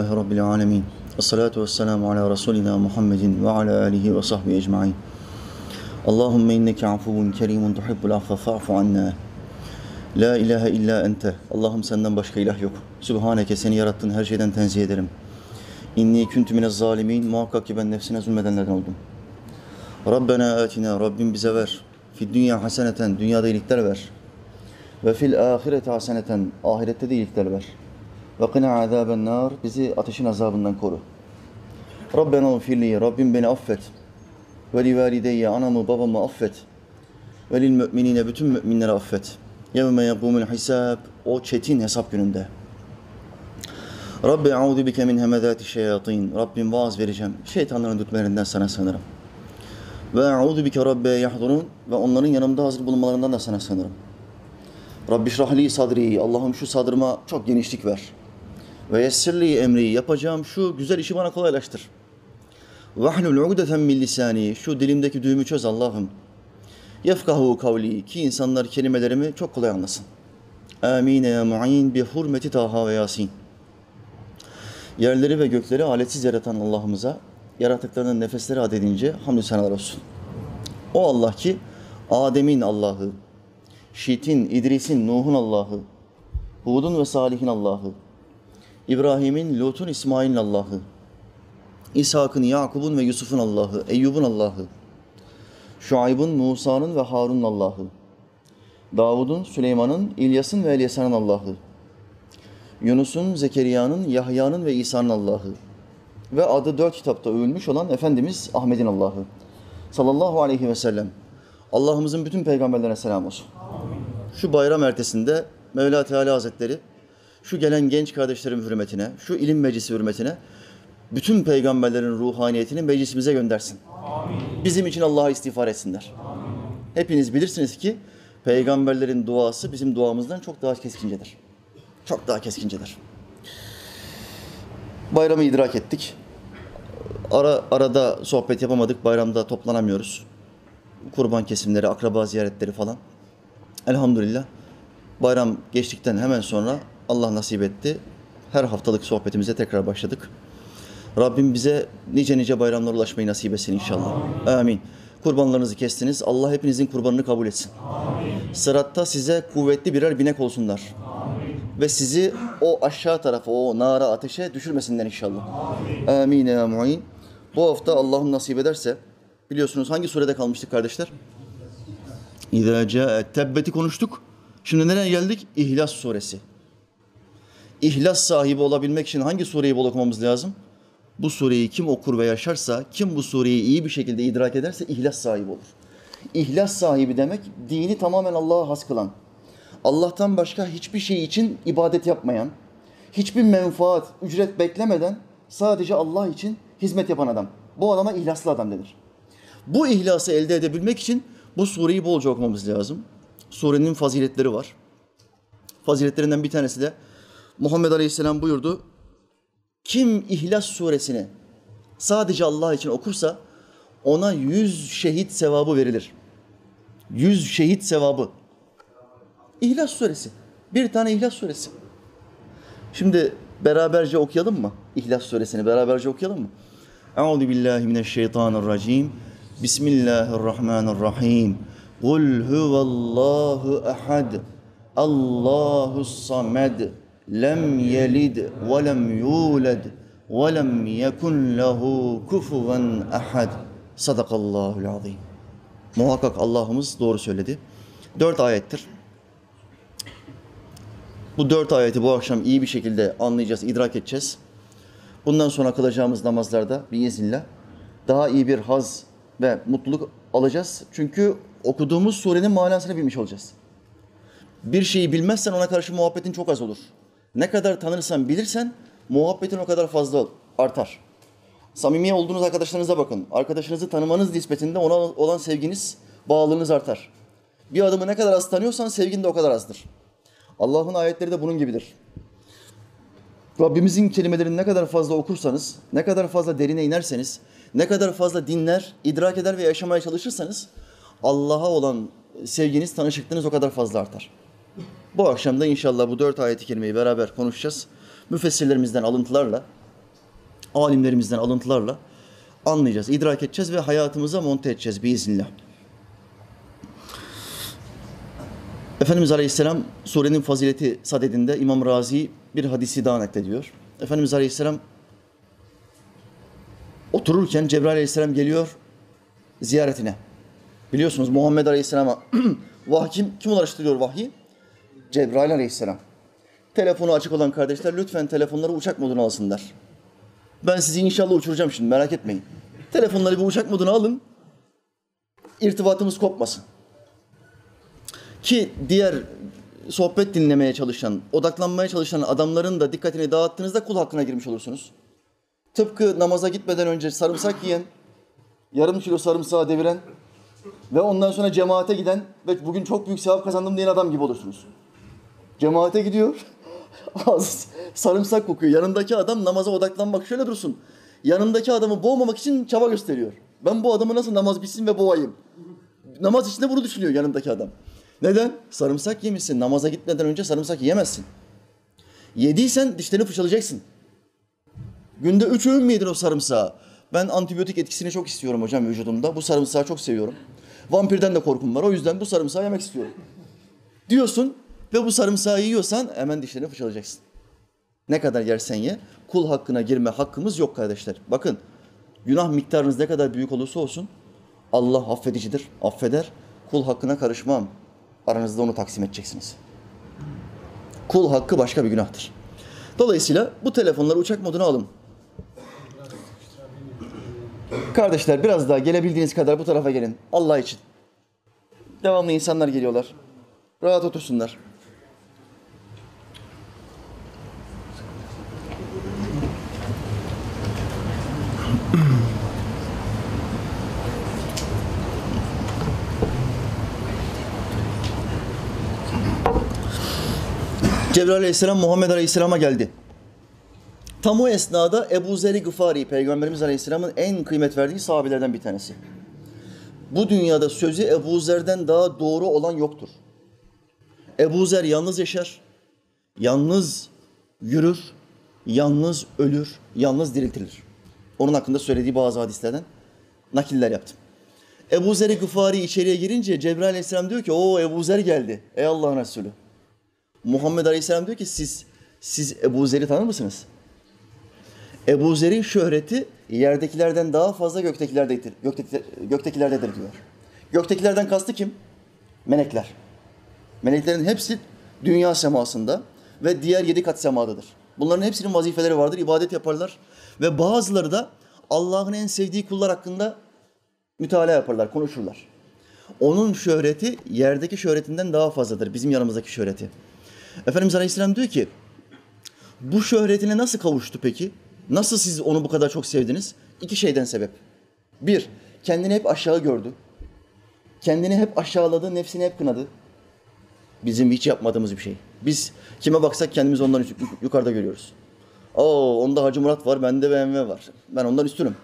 Allah Rabbil Alemin. Esselatu vesselamu ala Resulina Muhammedin ve ala alihi ve sahbihi ecma'in. Allahümme inneke afuvun kerimun tuhibbul affe fa'fu anna. La ilahe illa ente. Allah'ım senden başka ilah yok. Sübhaneke seni yarattın her şeyden tenzih ederim. İnni küntü mine zalimin. Muhakkak ki ben nefsine zulmedenlerden oldum. Rabbena atina. Rabbim bize ver. Fid dünya haseneten. Dünyada iyilikler ver. Ve fil ahirete haseneten. Ahirette de iyilikler ver.'' Ve qina azaben nar. Bizi ateşin azabından koru. Rabbena ufirli. Rabbim beni affet. Ve li valideyye. Anamı babamı affet. Ve lil müminine. Bütün müminleri affet. Yevme yekûmul hisab. O çetin hesap gününde. Rabbi audu bike min hemezati şeyatin. Rabbim vaaz vereceğim. Şeytanların dürtmelerinden sana sığınırım. Ve audu bike rabbe yahdurun. Ve onların yanımda hazır bulunmalarından da sana sığınırım. Rabbi şrahli sadri. Allah'ım şu sadrıma çok genişlik ver. Ve yessirli emri. Yapacağım şu güzel işi bana kolaylaştır. Vahlul ugdeten min lisani. Şu dilimdeki düğümü çöz Allah'ım. Yefkahu kavli. Ki insanlar kelimelerimi çok kolay anlasın. Amin ya mu'in bi hurmeti Taha ve Yasin. Yerleri ve gökleri aletsiz yaratan Allah'ımıza yaratıklarının nefesleri adedince hamdü senalar olsun. O Allah ki Adem'in Allah'ı, Şit'in, İdris'in, Nuh'un Allah'ı, Hud'un ve Salih'in Allah'ı, İbrahim'in, Lut'un, İsmail'in Allah'ı, İshak'ın, Yakub'un ve Yusuf'un Allah'ı, Eyyub'un Allah'ı, Şuayb'ın, Musa'nın ve Harun'un Allah'ı, Davud'un, Süleyman'ın, İlyas'ın ve Elyasa'nın Allah'ı, Yunus'un, Zekeriya'nın, Yahya'nın ve İsa'nın Allah'ı. Ve adı dört kitapta övülmüş olan Efendimiz Ahmet'in Allah'ı. Sallallahu aleyhi ve sellem. Allah'ımızın bütün peygamberlerine selam olsun. Şu bayram ertesinde Mevla Teala Hazretleri şu gelen genç kardeşlerin hürmetine, şu ilim meclisi hürmetine bütün peygamberlerin ruhaniyetini meclisimize göndersin. Bizim için Allah'a istiğfar etsinler. Hepiniz bilirsiniz ki peygamberlerin duası bizim duamızdan çok daha keskincedir. Çok daha keskincedir. Bayramı idrak ettik. Ara, arada sohbet yapamadık. Bayramda toplanamıyoruz. Kurban kesimleri, akraba ziyaretleri falan. Elhamdülillah. Bayram geçtikten hemen sonra Allah nasip etti. Her haftalık sohbetimize tekrar başladık. Rabbim bize nice nice bayramlara ulaşmayı nasip etsin inşallah. Amin. Kurbanlarınızı kestiniz. Allah hepinizin kurbanını kabul etsin. Sıratta size kuvvetli birer binek olsunlar. Ve sizi o aşağı tarafa, o nara, ateşe düşürmesinler inşallah. Amin ya mu'in. Bu hafta Allah'ım nasip ederse, biliyorsunuz hangi surede kalmıştık kardeşler? İzâ câet tebbeti konuştuk. Şimdi nereye geldik? İhlas suresi. İhlas sahibi olabilmek için hangi sureyi bol okumamız lazım? Bu sureyi kim okur ve yaşarsa, kim bu sureyi iyi bir şekilde idrak ederse ihlas sahibi olur. İhlas sahibi demek dini tamamen Allah'a has kılan, Allah'tan başka hiçbir şey için ibadet yapmayan, hiçbir menfaat, ücret beklemeden sadece Allah için hizmet yapan adam. Bu adama ihlaslı adam denir. Bu ihlası elde edebilmek için bu sureyi bolca okumamız lazım. Surenin faziletleri var. Faziletlerinden bir tanesi de Muhammed Aleyhisselam buyurdu. Kim İhlas suresini sadece Allah için okursa ona yüz şehit sevabı verilir. Yüz şehit sevabı. İhlas suresi. Bir tane İhlas suresi. Şimdi beraberce okuyalım mı? İhlas suresini beraberce okuyalım mı? Euzu billahi mineşşeytanirracim. Bismillahirrahmanirrahim. Kul huvallahu ehad. Allahus samed. Lem yelid ve lem yulad ve lem yekun lehu kufuven ehad. Sadakallahul azim. Muhakkak Allah'ımız doğru söyledi. Dört ayettir. Bu dört ayeti bu akşam iyi bir şekilde anlayacağız, idrak edeceğiz. Bundan sonra kılacağımız namazlarda biiznillah daha iyi bir haz ve mutluluk alacağız. Çünkü okuduğumuz surenin manasını bilmiş olacağız. Bir şeyi bilmezsen ona karşı muhabbetin çok az olur. Ne kadar tanırsan, bilirsen muhabbetin o kadar fazla artar. Samimi olduğunuz arkadaşlarınıza bakın. Arkadaşınızı tanımanız nispetinde ona olan sevginiz, bağlılığınız artar. Bir adamı ne kadar az tanıyorsan sevgin de o kadar azdır. Allah'ın ayetleri de bunun gibidir. Rabbimizin kelimelerini ne kadar fazla okursanız, ne kadar fazla derine inerseniz, ne kadar fazla dinler, idrak eder ve yaşamaya çalışırsanız Allah'a olan sevginiz, tanışıklığınız o kadar fazla artar. Bu akşam da inşallah bu dört ayeti kerimeyi beraber konuşacağız. Müfessirlerimizden alıntılarla alimlerimizden alıntılarla anlayacağız, idrak edeceğiz ve hayatımıza monte edeceğiz biiznillah. Efendimiz Aleyhisselam surenin fazileti sadedinde İmam Razi bir hadisi daha naklediyor. Efendimiz Aleyhisselam otururken Cebrail Aleyhisselam geliyor ziyaretine. Biliyorsunuz Muhammed Aleyhisselam'a vahiy kim, kim ulaştırıyor vahyi? Cebrail Aleyhisselam. Telefonu açık olan kardeşler lütfen telefonları uçak moduna alsınlar. Ben sizi inşallah uçuracağım şimdi merak etmeyin. Telefonları bir uçak moduna alın. İrtibatımız kopmasın. Ki diğer sohbet dinlemeye çalışan, odaklanmaya çalışan adamların da dikkatini dağıttığınızda kul hakkına girmiş olursunuz. Tıpkı namaza gitmeden önce sarımsak yiyen, yarım kilo sarımsağı deviren ve ondan sonra cemaate giden ve bugün çok büyük sevap kazandım diyen adam gibi olursunuz. Cemaate gidiyor, ağzı sarımsak kokuyor. Yanındaki adam namaza odaklanmak şöyle dursun. Yanındaki adamı boğmamak için çaba gösteriyor. Ben bu adamı nasıl namaz bitsin ve boğayım? Namaz içinde bunu düşünüyor yanındaki adam. Neden? Sarımsak yemişsin. Namaza gitmeden önce sarımsak yiyemezsin. Yediysen dişlerini fırçalayacaksın. Günde üç öğün mü yedin o sarımsağı? Ben antibiyotik etkisini çok istiyorum hocam vücudumda. Bu sarımsağı çok seviyorum. Vampirden de korkum var. O yüzden bu sarımsağı yemek istiyorum. Diyorsun ve bu sarımsağı yiyorsan hemen dişlerini fırçalayacaksın. Ne kadar yersen ye. Kul hakkına girme hakkımız yok kardeşler. Bakın günah miktarınız ne kadar büyük olursa olsun Allah affedicidir, affeder. Kul hakkına karışmam. Aranızda onu taksim edeceksiniz. Kul hakkı başka bir günahtır. Dolayısıyla bu telefonları uçak moduna alın. Kardeşler biraz daha gelebildiğiniz kadar bu tarafa gelin. Allah için. Devamlı insanlar geliyorlar. Rahat otursunlar. Cebrail Aleyhisselam Muhammed Aleyhisselam'a geldi. Tam o esnada Ebu Zer-i Gıfari, Peygamberimiz Aleyhisselam'ın en kıymet verdiği sahabelerden bir tanesi. Bu dünyada sözü Ebu Zer'den daha doğru olan yoktur. Ebu Zer yalnız yaşar, yalnız yürür, yalnız ölür, yalnız diriltilir. Onun hakkında söylediği bazı hadislerden nakiller yaptım. Ebu Zer-i Gıfari içeriye girince Cebrail Aleyhisselam diyor ki o Ebu Zer geldi. Ey Allah'ın Resulü. Muhammed Aleyhisselam diyor ki siz siz Ebu Zer'i tanır mısınız? Ebu Zer'in şöhreti yerdekilerden daha fazla göktekilerdedir, gökteki, göktekilerdedir diyor. Göktekilerden kastı kim? Melekler. Meleklerin hepsi dünya semasında ve diğer yedi kat semadadır. Bunların hepsinin vazifeleri vardır, ibadet yaparlar. Ve bazıları da Allah'ın en sevdiği kullar hakkında mütalaa yaparlar, konuşurlar. Onun şöhreti yerdeki şöhretinden daha fazladır, bizim yanımızdaki şöhreti. Efendimiz Aleyhisselam diyor ki, bu şöhretine nasıl kavuştu peki? Nasıl siz onu bu kadar çok sevdiniz? İki şeyden sebep. Bir, kendini hep aşağı gördü. Kendini hep aşağıladı, nefsini hep kınadı. Bizim hiç yapmadığımız bir şey. Biz kime baksak kendimizi ondan yukarıda görüyoruz. Oo, onda Hacı Murat var, bende BMW var. Ben ondan üstünüm.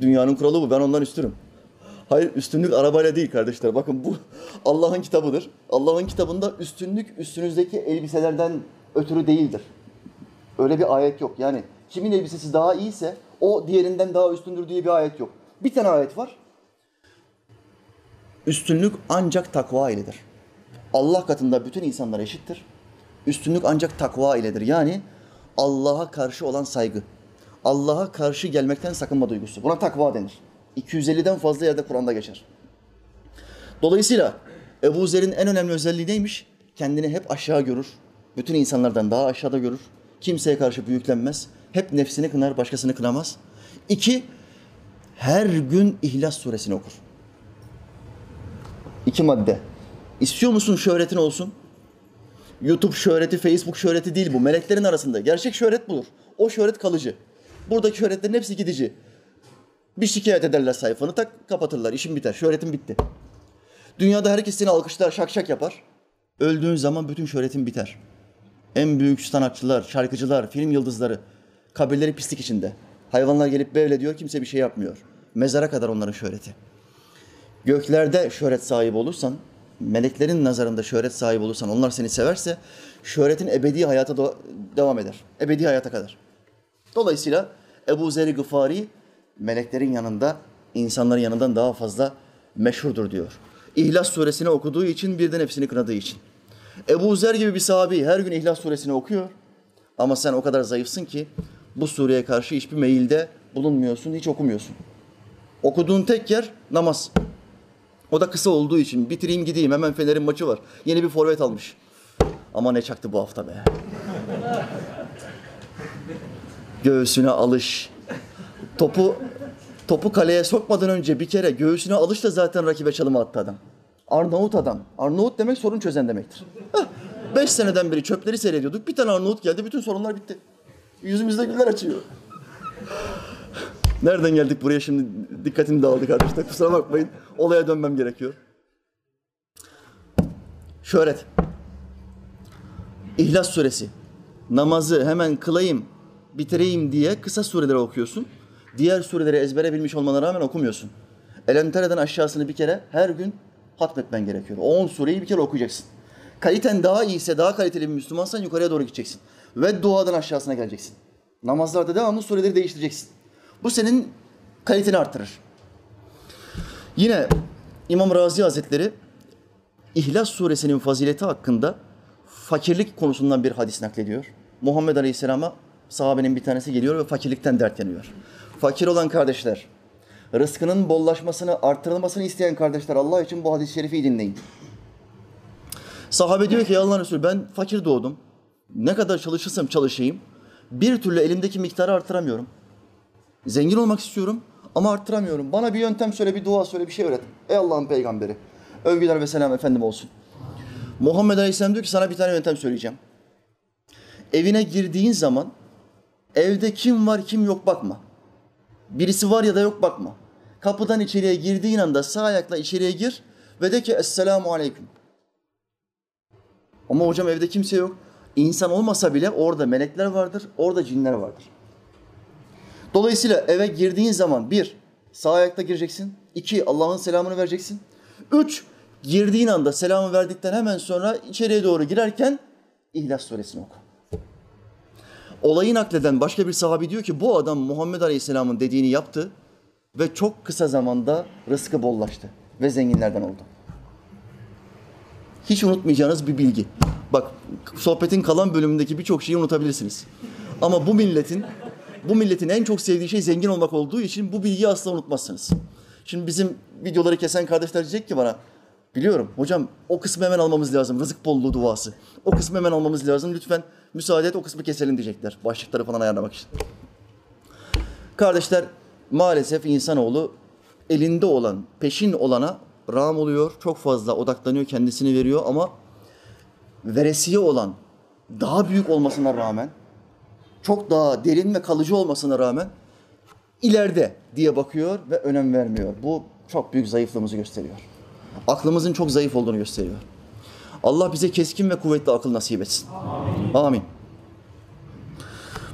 Dünyanın kuralı bu, ben ondan üstünüm. Hayır, üstünlük arabayla değil kardeşler. Bakın bu Allah'ın kitabıdır. Allah'ın kitabında üstünlük üstünüzdeki elbiselerden ötürü değildir. Öyle bir ayet yok. Yani kimin elbisesi daha iyiyse o diğerinden daha üstündür diye bir ayet yok. Bir tane ayet var. Üstünlük ancak takva iledir. Allah katında bütün insanlar eşittir. Üstünlük ancak takva iledir. Yani Allah'a karşı olan saygı. Allah'a karşı gelmekten sakınma duygusu. Buna takva denir. 250'den fazla yerde Kur'an'da geçer. Dolayısıyla Ebu Zer'in en önemli özelliği neymiş? Kendini hep aşağı görür. Bütün insanlardan daha aşağıda görür. Kimseye karşı büyüklenmez. Hep nefsini kınar, başkasını kınamaz. İki, her gün İhlas suresini okur. İki madde. İstiyor musun şöhretin olsun? YouTube şöhreti, Facebook şöhreti değil bu. Meleklerin arasında. Gerçek şöhret budur. O şöhret kalıcı. Buradaki şöhretlerin hepsi gidici. Bir şikayet ederler sayfanı tak kapatırlar. İşin biter. Şöhretin bitti. Dünyada herkes seni alkışlar, şak şak yapar. Öldüğün zaman bütün şöhretin biter. En büyük sanatçılar, şarkıcılar, film yıldızları kabirleri pislik içinde. Hayvanlar gelip böyle diyor kimse bir şey yapmıyor. Mezara kadar onların şöhreti. Göklerde şöhret sahibi olursan, meleklerin nazarında şöhret sahibi olursan, onlar seni severse şöhretin ebedi hayata devam eder. Ebedi hayata kadar. Dolayısıyla Ebu Zer Gıfari meleklerin yanında, insanların yanından daha fazla meşhurdur diyor. İhlas suresini okuduğu için bir de nefsini kınadığı için. Ebu Zer gibi bir sahabi her gün İhlas suresini okuyor. Ama sen o kadar zayıfsın ki bu sureye karşı hiçbir meyilde bulunmuyorsun, hiç okumuyorsun. Okuduğun tek yer namaz. O da kısa olduğu için bitireyim gideyim hemen Fener'in maçı var. Yeni bir forvet almış. Ama ne çaktı bu hafta be. Göğsüne alış. Topu topu kaleye sokmadan önce bir kere göğsüne alış zaten rakibe çalımı attı adam. Arnavut adam. Arnavut demek sorun çözen demektir. Heh, beş seneden beri çöpleri seyrediyorduk. Bir tane Arnavut geldi bütün sorunlar bitti. Yüzümüzde güller açıyor. Nereden geldik buraya şimdi dikkatim dağıldı kardeşler. Kusura bakmayın. Olaya dönmem gerekiyor. Şöhret. İhlas suresi. Namazı hemen kılayım, bitireyim diye kısa sureleri okuyorsun. Diğer sureleri ezbere bilmiş olmana rağmen okumuyorsun. Elentere'den aşağısını bir kere her gün hatmetmen gerekiyor. O 10 sureyi bir kere okuyacaksın. Kaliten daha iyiyse, daha kaliteli bir Müslümansan yukarıya doğru gideceksin. Ve duadan aşağısına geleceksin. Namazlarda devamlı sureleri değiştireceksin. Bu senin kaliteni artırır. Yine İmam Razi Hazretleri İhlas suresinin fazileti hakkında fakirlik konusundan bir hadis naklediyor. Muhammed Aleyhisselam'a sahabenin bir tanesi geliyor ve fakirlikten dert yanıyor. Fakir olan kardeşler, rızkının bollaşmasını, arttırılmasını isteyen kardeşler Allah için bu hadis-i şerifi dinleyin. Sahabe diyor ki Allah'ın Resulü ben fakir doğdum. Ne kadar çalışırsam çalışayım bir türlü elimdeki miktarı artıramıyorum. Zengin olmak istiyorum ama arttıramıyorum. Bana bir yöntem söyle, bir dua söyle, bir şey öğret. Ey Allah'ın peygamberi. Övgüler ve selam efendim olsun. Muhammed Aleyhisselam diyor ki sana bir tane yöntem söyleyeceğim. Evine girdiğin zaman evde kim var kim yok bakma. Birisi var ya da yok bakma. Kapıdan içeriye girdiğin anda sağ ayakla içeriye gir ve de ki Esselamu Aleyküm. Ama hocam evde kimse yok. İnsan olmasa bile orada melekler vardır, orada cinler vardır. Dolayısıyla eve girdiğin zaman bir, sağ ayakta gireceksin. iki Allah'ın selamını vereceksin. Üç, girdiğin anda selamı verdikten hemen sonra içeriye doğru girerken İhlas suresini oku. Olayı nakleden başka bir sahabi diyor ki bu adam Muhammed Aleyhisselam'ın dediğini yaptı ve çok kısa zamanda rızkı bollaştı ve zenginlerden oldu. Hiç unutmayacağınız bir bilgi. Bak sohbetin kalan bölümündeki birçok şeyi unutabilirsiniz. Ama bu milletin bu milletin en çok sevdiği şey zengin olmak olduğu için bu bilgiyi asla unutmazsınız. Şimdi bizim videoları kesen kardeşler diyecek ki bana biliyorum hocam o kısmı hemen almamız lazım. Rızık bolluğu duası. O kısmı hemen almamız lazım. Lütfen müsaade et o kısmı keselim diyecekler. Başlıkları falan ayarlamak için. Kardeşler maalesef insanoğlu elinde olan, peşin olana rağm oluyor. Çok fazla odaklanıyor, kendisini veriyor ama veresiye olan, daha büyük olmasına rağmen, çok daha derin ve kalıcı olmasına rağmen ileride diye bakıyor ve önem vermiyor. Bu çok büyük zayıflığımızı gösteriyor. Aklımızın çok zayıf olduğunu gösteriyor. Allah bize keskin ve kuvvetli akıl nasip etsin. Amin. Amin.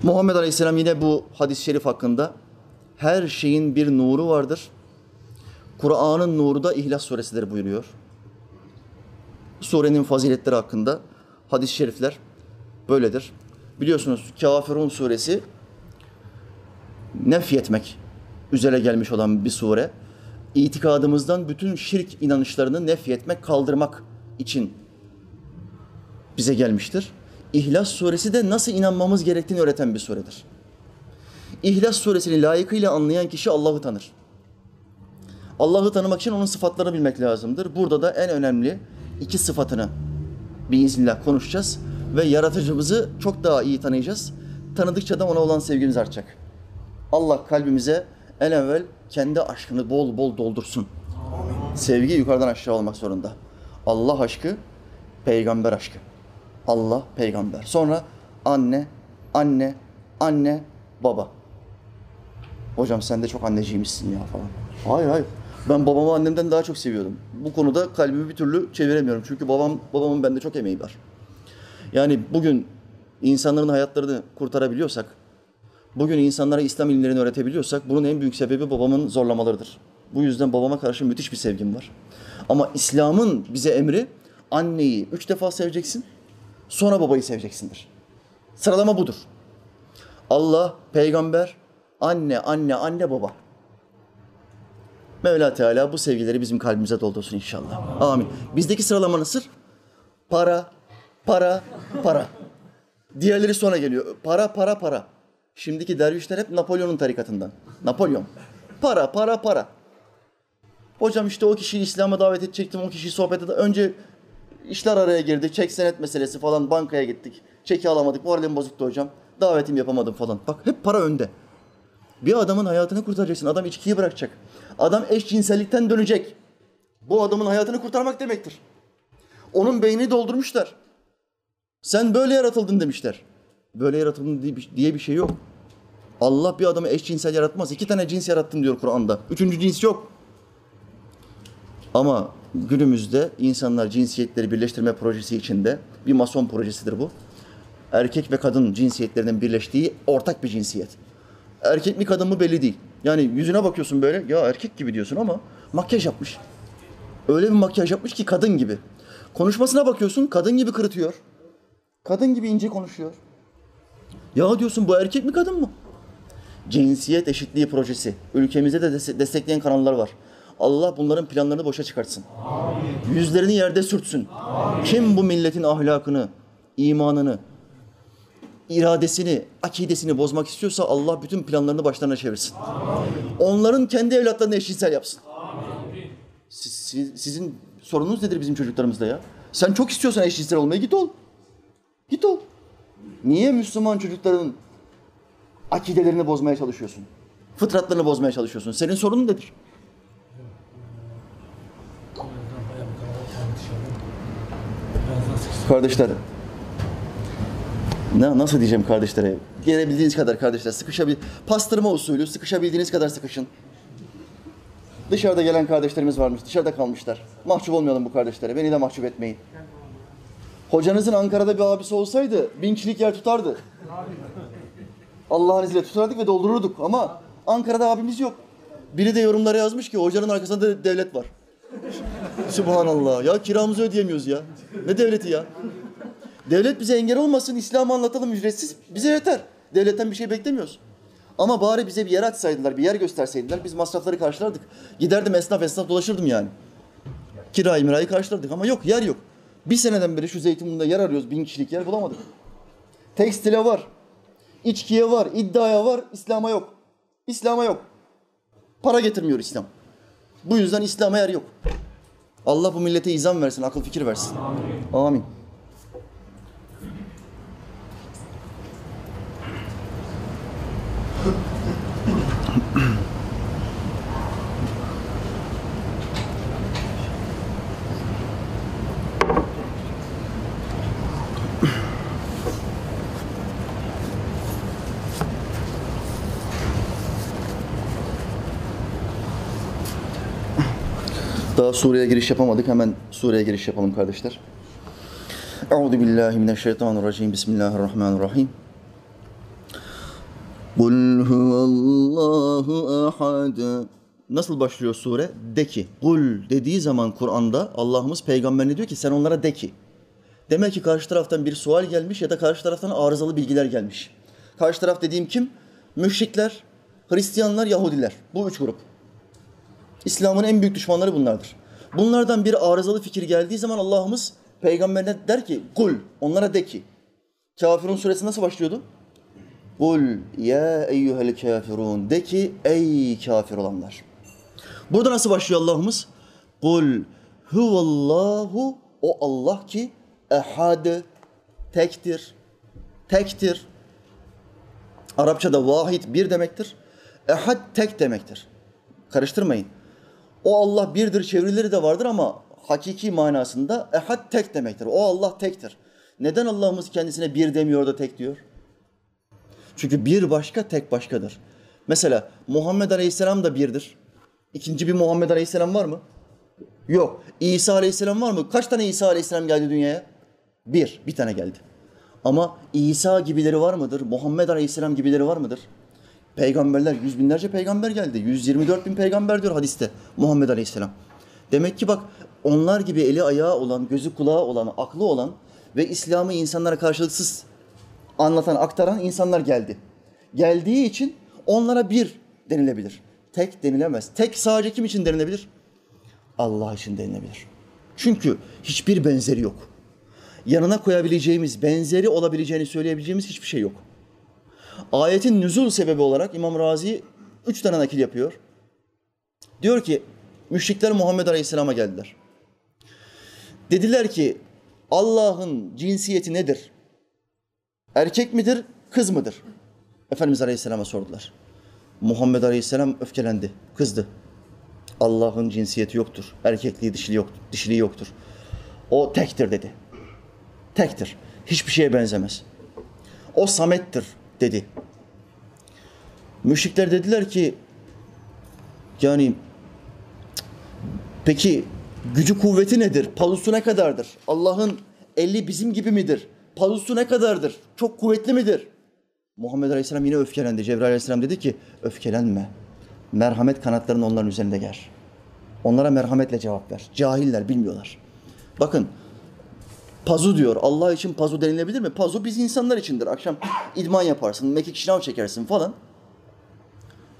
Muhammed Aleyhisselam yine bu hadis-i şerif hakkında her şeyin bir nuru vardır. Kur'an'ın nuru da İhlas suresidir buyuruyor. Surenin faziletleri hakkında hadis-i şerifler böyledir. Biliyorsunuz Kafirun suresi nefyetmek üzere gelmiş olan bir sure. İtikadımızdan bütün şirk inanışlarını nefyetmek, kaldırmak için bize gelmiştir. İhlas suresi de nasıl inanmamız gerektiğini öğreten bir suredir. İhlas suresini layıkıyla anlayan kişi Allah'ı tanır. Allah'ı tanımak için onun sıfatlarını bilmek lazımdır. Burada da en önemli iki sıfatını biiznillah konuşacağız ve yaratıcımızı çok daha iyi tanıyacağız. Tanıdıkça da ona olan sevgimiz artacak. Allah kalbimize en evvel kendi aşkını bol bol doldursun. Sevgi yukarıdan aşağı olmak zorunda. Allah aşkı, peygamber aşkı. Allah, peygamber. Sonra anne, anne, anne, baba. Hocam sen de çok anneciymişsin ya falan. Hayır hayır. Ben babamı annemden daha çok seviyordum. Bu konuda kalbimi bir türlü çeviremiyorum. Çünkü babam babamın bende çok emeği var. Yani bugün insanların hayatlarını kurtarabiliyorsak, bugün insanlara İslam ilimlerini öğretebiliyorsak bunun en büyük sebebi babamın zorlamalarıdır. Bu yüzden babama karşı müthiş bir sevgim var. Ama İslam'ın bize emri anneyi üç defa seveceksin, sonra babayı seveceksindir. Sıralama budur. Allah, peygamber, Anne, anne, anne, baba. Mevla Teala bu sevgileri bizim kalbimize doldursun inşallah. Amin. Bizdeki sıralama nasıl? Para, para, para. Diğerleri sonra geliyor. Para, para, para. Şimdiki dervişler hep Napolyon'un tarikatından. Napolyon. Para, para, para. Hocam işte o kişiyi İslam'a davet edecektim. O kişiyi sohbet ede Önce işler araya girdi. Çek senet meselesi falan. Bankaya gittik. Çeki alamadık. Moralim bozuktu hocam. Davetimi yapamadım falan. Bak hep para önde. Bir adamın hayatını kurtaracaksın. Adam içkiyi bırakacak. Adam eşcinsellikten dönecek. Bu adamın hayatını kurtarmak demektir. Onun beynini doldurmuşlar. Sen böyle yaratıldın demişler. Böyle yaratıldın diye bir şey yok. Allah bir adamı eşcinsel yaratmaz. İki tane cins yarattım diyor Kur'an'da. Üçüncü cins yok. Ama günümüzde insanlar cinsiyetleri birleştirme projesi içinde bir mason projesidir bu. Erkek ve kadın cinsiyetlerinin birleştiği ortak bir cinsiyet. Erkek mi kadın mı belli değil. Yani yüzüne bakıyorsun böyle ya erkek gibi diyorsun ama makyaj yapmış. Öyle bir makyaj yapmış ki kadın gibi. Konuşmasına bakıyorsun kadın gibi kırıtıyor. Kadın gibi ince konuşuyor. Ya diyorsun bu erkek mi kadın mı? Cinsiyet eşitliği projesi. Ülkemizde de destekleyen kanallar var. Allah bunların planlarını boşa çıkartsın. Amin. Yüzlerini yerde sürtsün. Amin. Kim bu milletin ahlakını, imanını, iradesini, akidesini bozmak istiyorsa Allah bütün planlarını başlarına çevirsin. Amin. Onların kendi evlatlarını eşcinsel yapsın. Amin. Siz, siz, sizin sorununuz nedir bizim çocuklarımızda ya? Sen çok istiyorsan eşcinsel olmayı git ol. Git ol. Niye Müslüman çocukların akidelerini bozmaya çalışıyorsun? Fıtratlarını bozmaya çalışıyorsun. Senin sorunun nedir? Kardeşler, ne, nasıl diyeceğim kardeşlere? Gelebildiğiniz kadar kardeşler sıkışabil pastırma usulü sıkışabildiğiniz kadar sıkışın. Dışarıda gelen kardeşlerimiz varmış. Dışarıda kalmışlar. Mahcup olmayalım bu kardeşlere. Beni de mahcup etmeyin. Hocanızın Ankara'da bir abisi olsaydı bin kişilik yer tutardı. Allah'ın izniyle tutardık ve doldururduk ama Ankara'da abimiz yok. Biri de yorumlara yazmış ki hocanın arkasında devlet var. Subhanallah. Ya kiramızı ödeyemiyoruz ya. Ne devleti ya? Devlet bize engel olmasın, İslam'ı anlatalım ücretsiz. Bize yeter. Devletten bir şey beklemiyoruz. Ama bari bize bir yer açsaydılar, bir yer gösterseydiler biz masrafları karşılardık. Giderdim esnaf esnaf dolaşırdım yani. Kirayı mirayı karşılardık ama yok yer yok. Bir seneden beri şu Zeytinburnu'nda yer arıyoruz. Bin kişilik yer bulamadık. Tekstile var. içkiye var. iddiaya var. İslam'a yok. İslam'a yok. Para getirmiyor İslam. Bu yüzden İslam'a yer yok. Allah bu millete izan versin, akıl fikir versin. Amin. Amin. Daha Suriye'ye giriş yapamadık. Hemen Suriye'ye giriş yapalım kardeşler. Euzu billahi mineşşeytanirracim. Bismillahirrahmanirrahim. Kul huvallahu ahad. Nasıl başlıyor sure? De ki. Kul dediği zaman Kur'an'da Allah'ımız peygamberine diyor ki sen onlara de ki. Demek ki karşı taraftan bir sual gelmiş ya da karşı taraftan arızalı bilgiler gelmiş. Karşı taraf dediğim kim? Müşrikler, Hristiyanlar, Yahudiler. Bu üç grup. İslam'ın en büyük düşmanları bunlardır. Bunlardan bir arızalı fikir geldiği zaman Allah'ımız peygamberine der ki kul onlara de ki. Kafirun suresi nasıl başlıyordu? Kul ya eyyuhel kafirun de ki ey kafir olanlar. Burada nasıl başlıyor Allah'ımız? Kul huvallahu o Allah ki ehad tektir. Tektir. Arapçada vahid bir demektir. Ehad tek demektir. Karıştırmayın. O Allah birdir çevirileri de vardır ama hakiki manasında ehad tek demektir. O Allah tektir. Neden Allah'ımız kendisine bir demiyor da tek diyor? Çünkü bir başka tek başkadır. Mesela Muhammed Aleyhisselam da birdir. İkinci bir Muhammed Aleyhisselam var mı? Yok. İsa Aleyhisselam var mı? Kaç tane İsa Aleyhisselam geldi dünyaya? Bir. Bir tane geldi. Ama İsa gibileri var mıdır? Muhammed Aleyhisselam gibileri var mıdır? Peygamberler, yüz binlerce peygamber geldi. 124 bin peygamber diyor hadiste Muhammed Aleyhisselam. Demek ki bak onlar gibi eli ayağı olan, gözü kulağı olan, aklı olan ve İslam'ı insanlara karşılıksız anlatan, aktaran insanlar geldi. Geldiği için Onlara bir denilebilir. Tek denilemez. Tek sadece kim için denilebilir? Allah için denilebilir. Çünkü hiçbir benzeri yok. Yanına koyabileceğimiz, benzeri olabileceğini söyleyebileceğimiz hiçbir şey yok. Ayetin nüzul sebebi olarak İmam Razi üç tane nakil yapıyor. Diyor ki, müşrikler Muhammed Aleyhisselam'a geldiler. Dediler ki, Allah'ın cinsiyeti nedir? Erkek midir, kız mıdır? Efendimiz Aleyhisselam'a sordular. Muhammed Aleyhisselam öfkelendi, kızdı. Allah'ın cinsiyeti yoktur. Erkekliği, dişiliği yoktur. Dişiliği yoktur. O tektir dedi. Tektir. Hiçbir şeye benzemez. O samettir dedi. Müşrikler dediler ki yani peki gücü kuvveti nedir? Palusu ne kadardır? Allah'ın eli bizim gibi midir? Palusu ne kadardır? Çok kuvvetli midir? Muhammed Aleyhisselam yine öfkelendi. Cebrail Aleyhisselam dedi ki öfkelenme. Merhamet kanatlarını onların üzerinde ger. Onlara merhametle cevap ver. Cahiller bilmiyorlar. Bakın pazu diyor. Allah için pazu denilebilir mi? Pazu biz insanlar içindir. Akşam idman yaparsın, mekik şınav çekersin falan.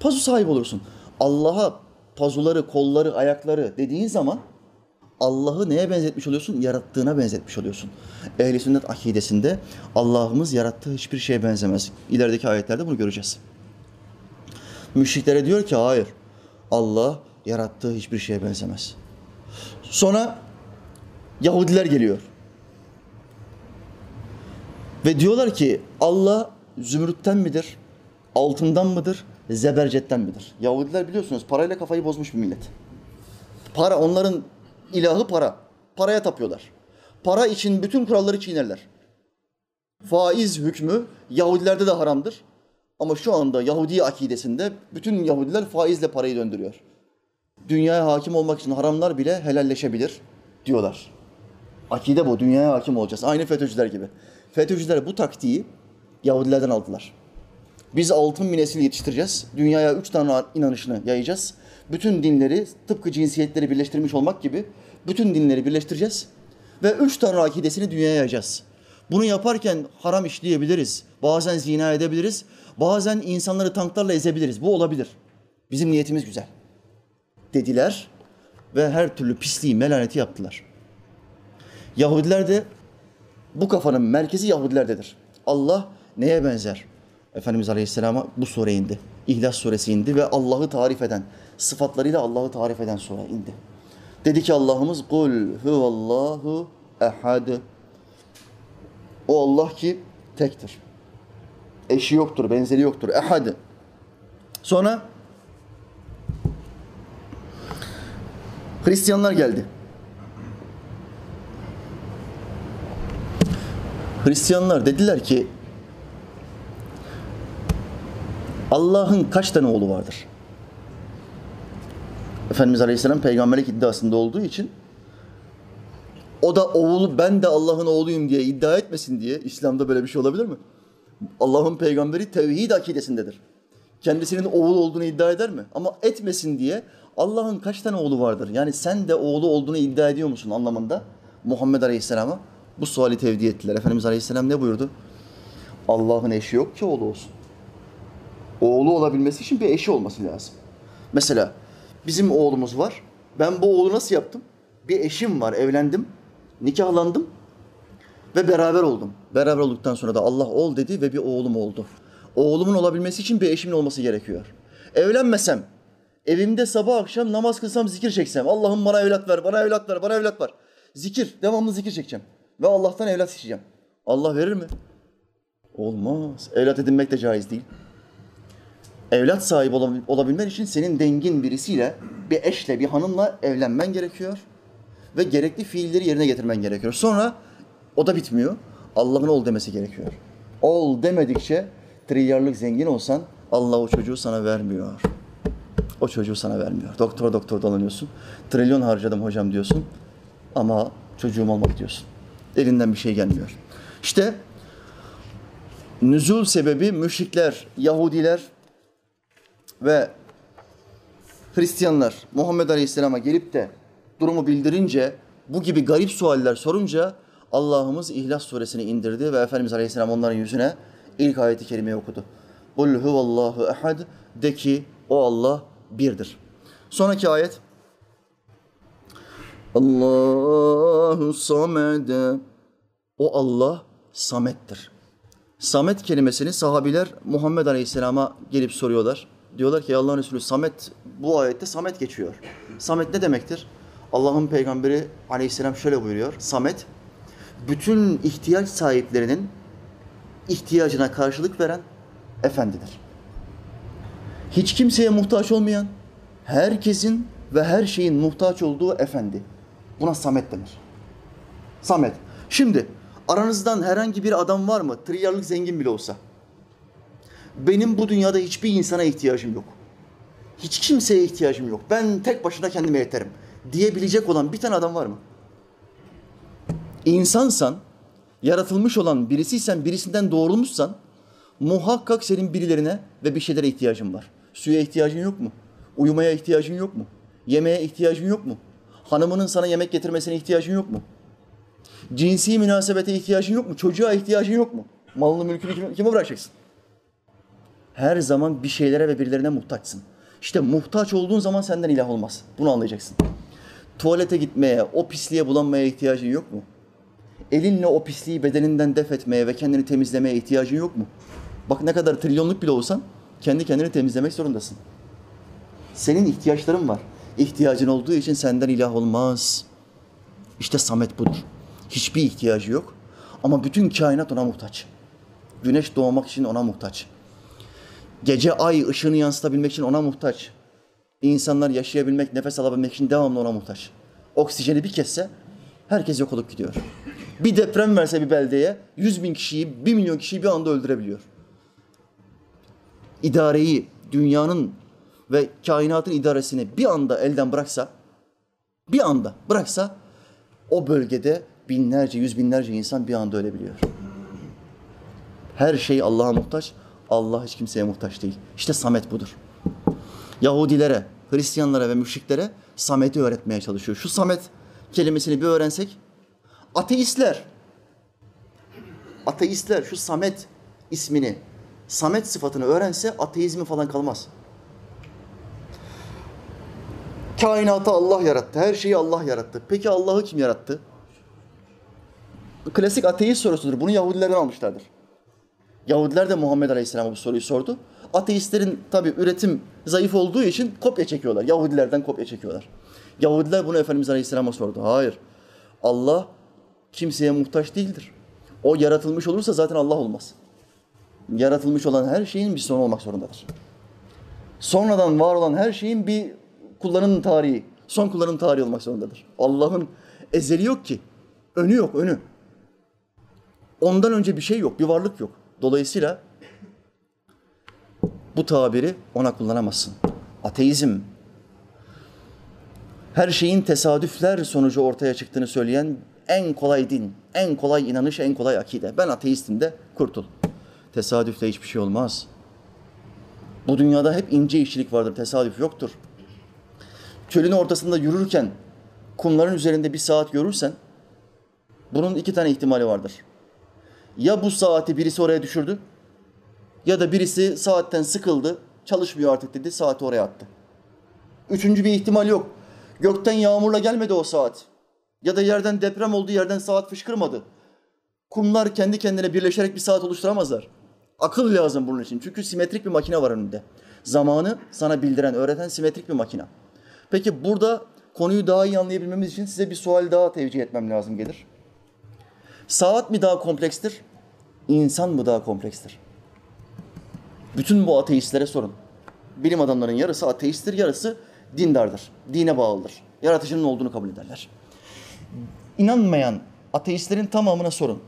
Pazu sahibi olursun. Allah'a pazuları, kolları, ayakları dediğin zaman Allah'ı neye benzetmiş oluyorsun? Yarattığına benzetmiş oluyorsun. Ehli sünnet akidesinde Allah'ımız yarattığı hiçbir şeye benzemez. İlerideki ayetlerde bunu göreceğiz. Müşriklere diyor ki hayır. Allah yarattığı hiçbir şeye benzemez. Sonra Yahudiler geliyor. Ve diyorlar ki Allah zümrütten midir? Altından mıdır? Zebercetten midir? Yahudiler biliyorsunuz parayla kafayı bozmuş bir millet. Para onların ilahı para. Paraya tapıyorlar. Para için bütün kuralları çiğnerler. Faiz hükmü Yahudilerde de haramdır. Ama şu anda Yahudi akidesinde bütün Yahudiler faizle parayı döndürüyor. Dünyaya hakim olmak için haramlar bile helalleşebilir diyorlar. Akide bu. Dünyaya hakim olacağız. Aynı FETÖ'cüler gibi. FETÖ'cüler bu taktiği Yahudilerden aldılar. Biz altın bir nesil yetiştireceğiz. Dünyaya üç tane inanışını yayacağız. Bütün dinleri tıpkı cinsiyetleri birleştirmiş olmak gibi bütün dinleri birleştireceğiz. Ve üç tane akidesini dünyaya yayacağız. Bunu yaparken haram işleyebiliriz. Bazen zina edebiliriz. Bazen insanları tanklarla ezebiliriz. Bu olabilir. Bizim niyetimiz güzel. Dediler ve her türlü pisliği, melaneti yaptılar. Yahudiler de bu kafanın merkezi Yahudilerdedir. Allah neye benzer? Efendimiz Aleyhisselam'a bu sure indi. İhlas suresi indi ve Allah'ı tarif eden, sıfatlarıyla Allah'ı tarif eden sure indi. Dedi ki Allah'ımız kul huvallahu ehad. O Allah ki tektir. Eşi yoktur, benzeri yoktur. Ehad. Sonra Hristiyanlar geldi. Hristiyanlar dediler ki Allah'ın kaç tane oğlu vardır? Efendimiz Aleyhisselam peygamberlik iddiasında olduğu için o da oğlu ben de Allah'ın oğluyum diye iddia etmesin diye İslam'da böyle bir şey olabilir mi? Allah'ın peygamberi tevhid akidesindedir. Kendisinin oğlu olduğunu iddia eder mi? Ama etmesin diye Allah'ın kaç tane oğlu vardır? Yani sen de oğlu olduğunu iddia ediyor musun anlamında Muhammed Aleyhisselam'a bu suali tevdi ettiler. Efendimiz Aleyhisselam ne buyurdu? Allah'ın eşi yok ki oğlu olsun. Oğlu olabilmesi için bir eşi olması lazım. Mesela bizim oğlumuz var. Ben bu oğlu nasıl yaptım? Bir eşim var, evlendim, nikahlandım ve beraber oldum. Beraber olduktan sonra da Allah ol dedi ve bir oğlum oldu. Oğlumun olabilmesi için bir eşimin olması gerekiyor. Evlenmesem, evimde sabah akşam namaz kılsam, zikir çeksem, Allah'ım bana evlat ver, bana evlat ver, bana evlat ver. Zikir, devamlı zikir çekeceğim. Ve Allah'tan evlat isteyeceğim. Allah verir mi? Olmaz. Evlat edinmek de caiz değil. Evlat sahibi olabilmen için senin dengin birisiyle, bir eşle, bir hanımla evlenmen gerekiyor. Ve gerekli fiilleri yerine getirmen gerekiyor. Sonra o da bitmiyor. Allah'ın ol demesi gerekiyor. Ol demedikçe trilyarlık zengin olsan Allah o çocuğu sana vermiyor. O çocuğu sana vermiyor. Doktor doktor dolanıyorsun. Trilyon harcadım hocam diyorsun. Ama çocuğum olmadı diyorsun. Elinden bir şey gelmiyor. İşte nüzul sebebi müşrikler, Yahudiler ve Hristiyanlar Muhammed Aleyhisselam'a gelip de durumu bildirince bu gibi garip sualler sorunca Allah'ımız İhlas suresini indirdi ve Efendimiz Aleyhisselam onların yüzüne ilk ayeti kerimeyi okudu. Kul huvallahu ehad. De ki o Allah birdir. Sonraki ayet. Allahu samede. O Allah samettir. Samet kelimesini sahabiler Muhammed Aleyhisselam'a gelip soruyorlar. Diyorlar ki Allah'ın Resulü Samet bu ayette Samet geçiyor. Samet ne demektir? Allah'ın peygamberi Aleyhisselam şöyle buyuruyor. Samet bütün ihtiyaç sahiplerinin ihtiyacına karşılık veren efendidir. Hiç kimseye muhtaç olmayan, herkesin ve her şeyin muhtaç olduğu efendi. Buna Samet denir. Samet. Şimdi aranızdan herhangi bir adam var mı? Trilyarlık zengin bile olsa. Benim bu dünyada hiçbir insana ihtiyacım yok. Hiç kimseye ihtiyacım yok. Ben tek başına kendime yeterim diyebilecek olan bir tane adam var mı? İnsansan, yaratılmış olan birisiysen, birisinden doğrulmuşsan muhakkak senin birilerine ve bir şeylere ihtiyacın var. Suya ihtiyacın yok mu? Uyumaya ihtiyacın yok mu? Yemeğe ihtiyacın yok mu? Hanımının sana yemek getirmesine ihtiyacın yok mu? Cinsi münasebete ihtiyacın yok mu? Çocuğa ihtiyacın yok mu? Malını mülkünü kime, bırakacaksın? Her zaman bir şeylere ve birilerine muhtaçsın. İşte muhtaç olduğun zaman senden ilah olmaz. Bunu anlayacaksın. Tuvalete gitmeye, o pisliğe bulanmaya ihtiyacın yok mu? Elinle o pisliği bedeninden def etmeye ve kendini temizlemeye ihtiyacın yok mu? Bak ne kadar trilyonluk bile olsan kendi kendini temizlemek zorundasın. Senin ihtiyaçların var. İhtiyacın olduğu için senden ilah olmaz. İşte Samet budur. Hiçbir ihtiyacı yok ama bütün kainat ona muhtaç. Güneş doğmak için ona muhtaç. Gece ay ışığını yansıtabilmek için ona muhtaç. İnsanlar yaşayabilmek, nefes alabilmek için devamlı ona muhtaç. Oksijeni bir kesse herkes yok olup gidiyor. Bir deprem verse bir beldeye 100 bin kişiyi, 1 milyon kişiyi bir anda öldürebiliyor. İdareyi, dünyanın ve kainatın idaresini bir anda elden bıraksa, bir anda bıraksa o bölgede binlerce, yüz binlerce insan bir anda ölebiliyor. Her şey Allah'a muhtaç, Allah hiç kimseye muhtaç değil. İşte Samet budur. Yahudilere, Hristiyanlara ve müşriklere Samet'i öğretmeye çalışıyor. Şu Samet kelimesini bir öğrensek, ateistler, ateistler şu Samet ismini, Samet sıfatını öğrense ateizmi falan kalmaz. Kainatı Allah yarattı, her şeyi Allah yarattı. Peki Allah'ı kim yarattı? Klasik ateist sorusudur. Bunu Yahudilerden almışlardır. Yahudiler de Muhammed Aleyhisselam'a bu soruyu sordu. Ateistlerin tabi üretim zayıf olduğu için kopya çekiyorlar. Yahudilerden kopya çekiyorlar. Yahudiler bunu Efendimiz Aleyhisselam'a sordu. Hayır. Allah kimseye muhtaç değildir. O yaratılmış olursa zaten Allah olmaz. Yaratılmış olan her şeyin bir sonu olmak zorundadır. Sonradan var olan her şeyin bir kullanım tarihi, son kullanım tarihi olmak zorundadır. Allah'ın ezeli yok ki. Önü yok, önü. Ondan önce bir şey yok, bir varlık yok. Dolayısıyla bu tabiri ona kullanamazsın. Ateizm, her şeyin tesadüfler sonucu ortaya çıktığını söyleyen en kolay din, en kolay inanış, en kolay akide. Ben ateistim de kurtul. Tesadüfle hiçbir şey olmaz. Bu dünyada hep ince işçilik vardır, tesadüf yoktur. Çölün ortasında yürürken kumların üzerinde bir saat görürsen bunun iki tane ihtimali vardır. Ya bu saati birisi oraya düşürdü ya da birisi saatten sıkıldı, çalışmıyor artık dedi, saati oraya attı. Üçüncü bir ihtimal yok. Gökten yağmurla gelmedi o saat. Ya da yerden deprem oldu, yerden saat fışkırmadı. Kumlar kendi kendine birleşerek bir saat oluşturamazlar. Akıl lazım bunun için. Çünkü simetrik bir makine var önünde. Zamanı sana bildiren, öğreten simetrik bir makine. Peki burada konuyu daha iyi anlayabilmemiz için size bir sual daha tevcih etmem lazım gelir. Saat mi daha komplekstir? İnsan mı daha komplekstir? Bütün bu ateistlere sorun. Bilim adamlarının yarısı ateisttir, yarısı dindardır. Dine bağlıdır. Yaratıcının olduğunu kabul ederler. İnanmayan ateistlerin tamamına sorun.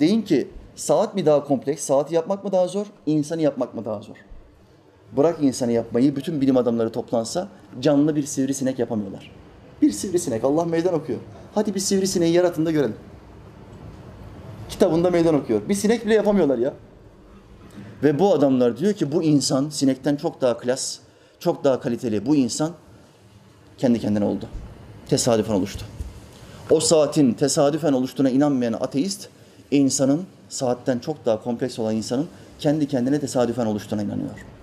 Deyin ki saat mi daha kompleks, saati yapmak mı daha zor, insanı yapmak mı daha zor? Bırak insanı yapmayı, bütün bilim adamları toplansa canlı bir sivrisinek yapamıyorlar. Bir sivrisinek, Allah meydan okuyor. Hadi bir sivrisineği yaratın da görelim. Kitabında meydan okuyor. Bir sinek bile yapamıyorlar ya. Ve bu adamlar diyor ki bu insan sinekten çok daha klas, çok daha kaliteli. Bu insan kendi kendine oldu. Tesadüfen oluştu. O saatin tesadüfen oluştuğuna inanmayan ateist, insanın saatten çok daha kompleks olan insanın kendi kendine tesadüfen oluştuğuna inanıyor.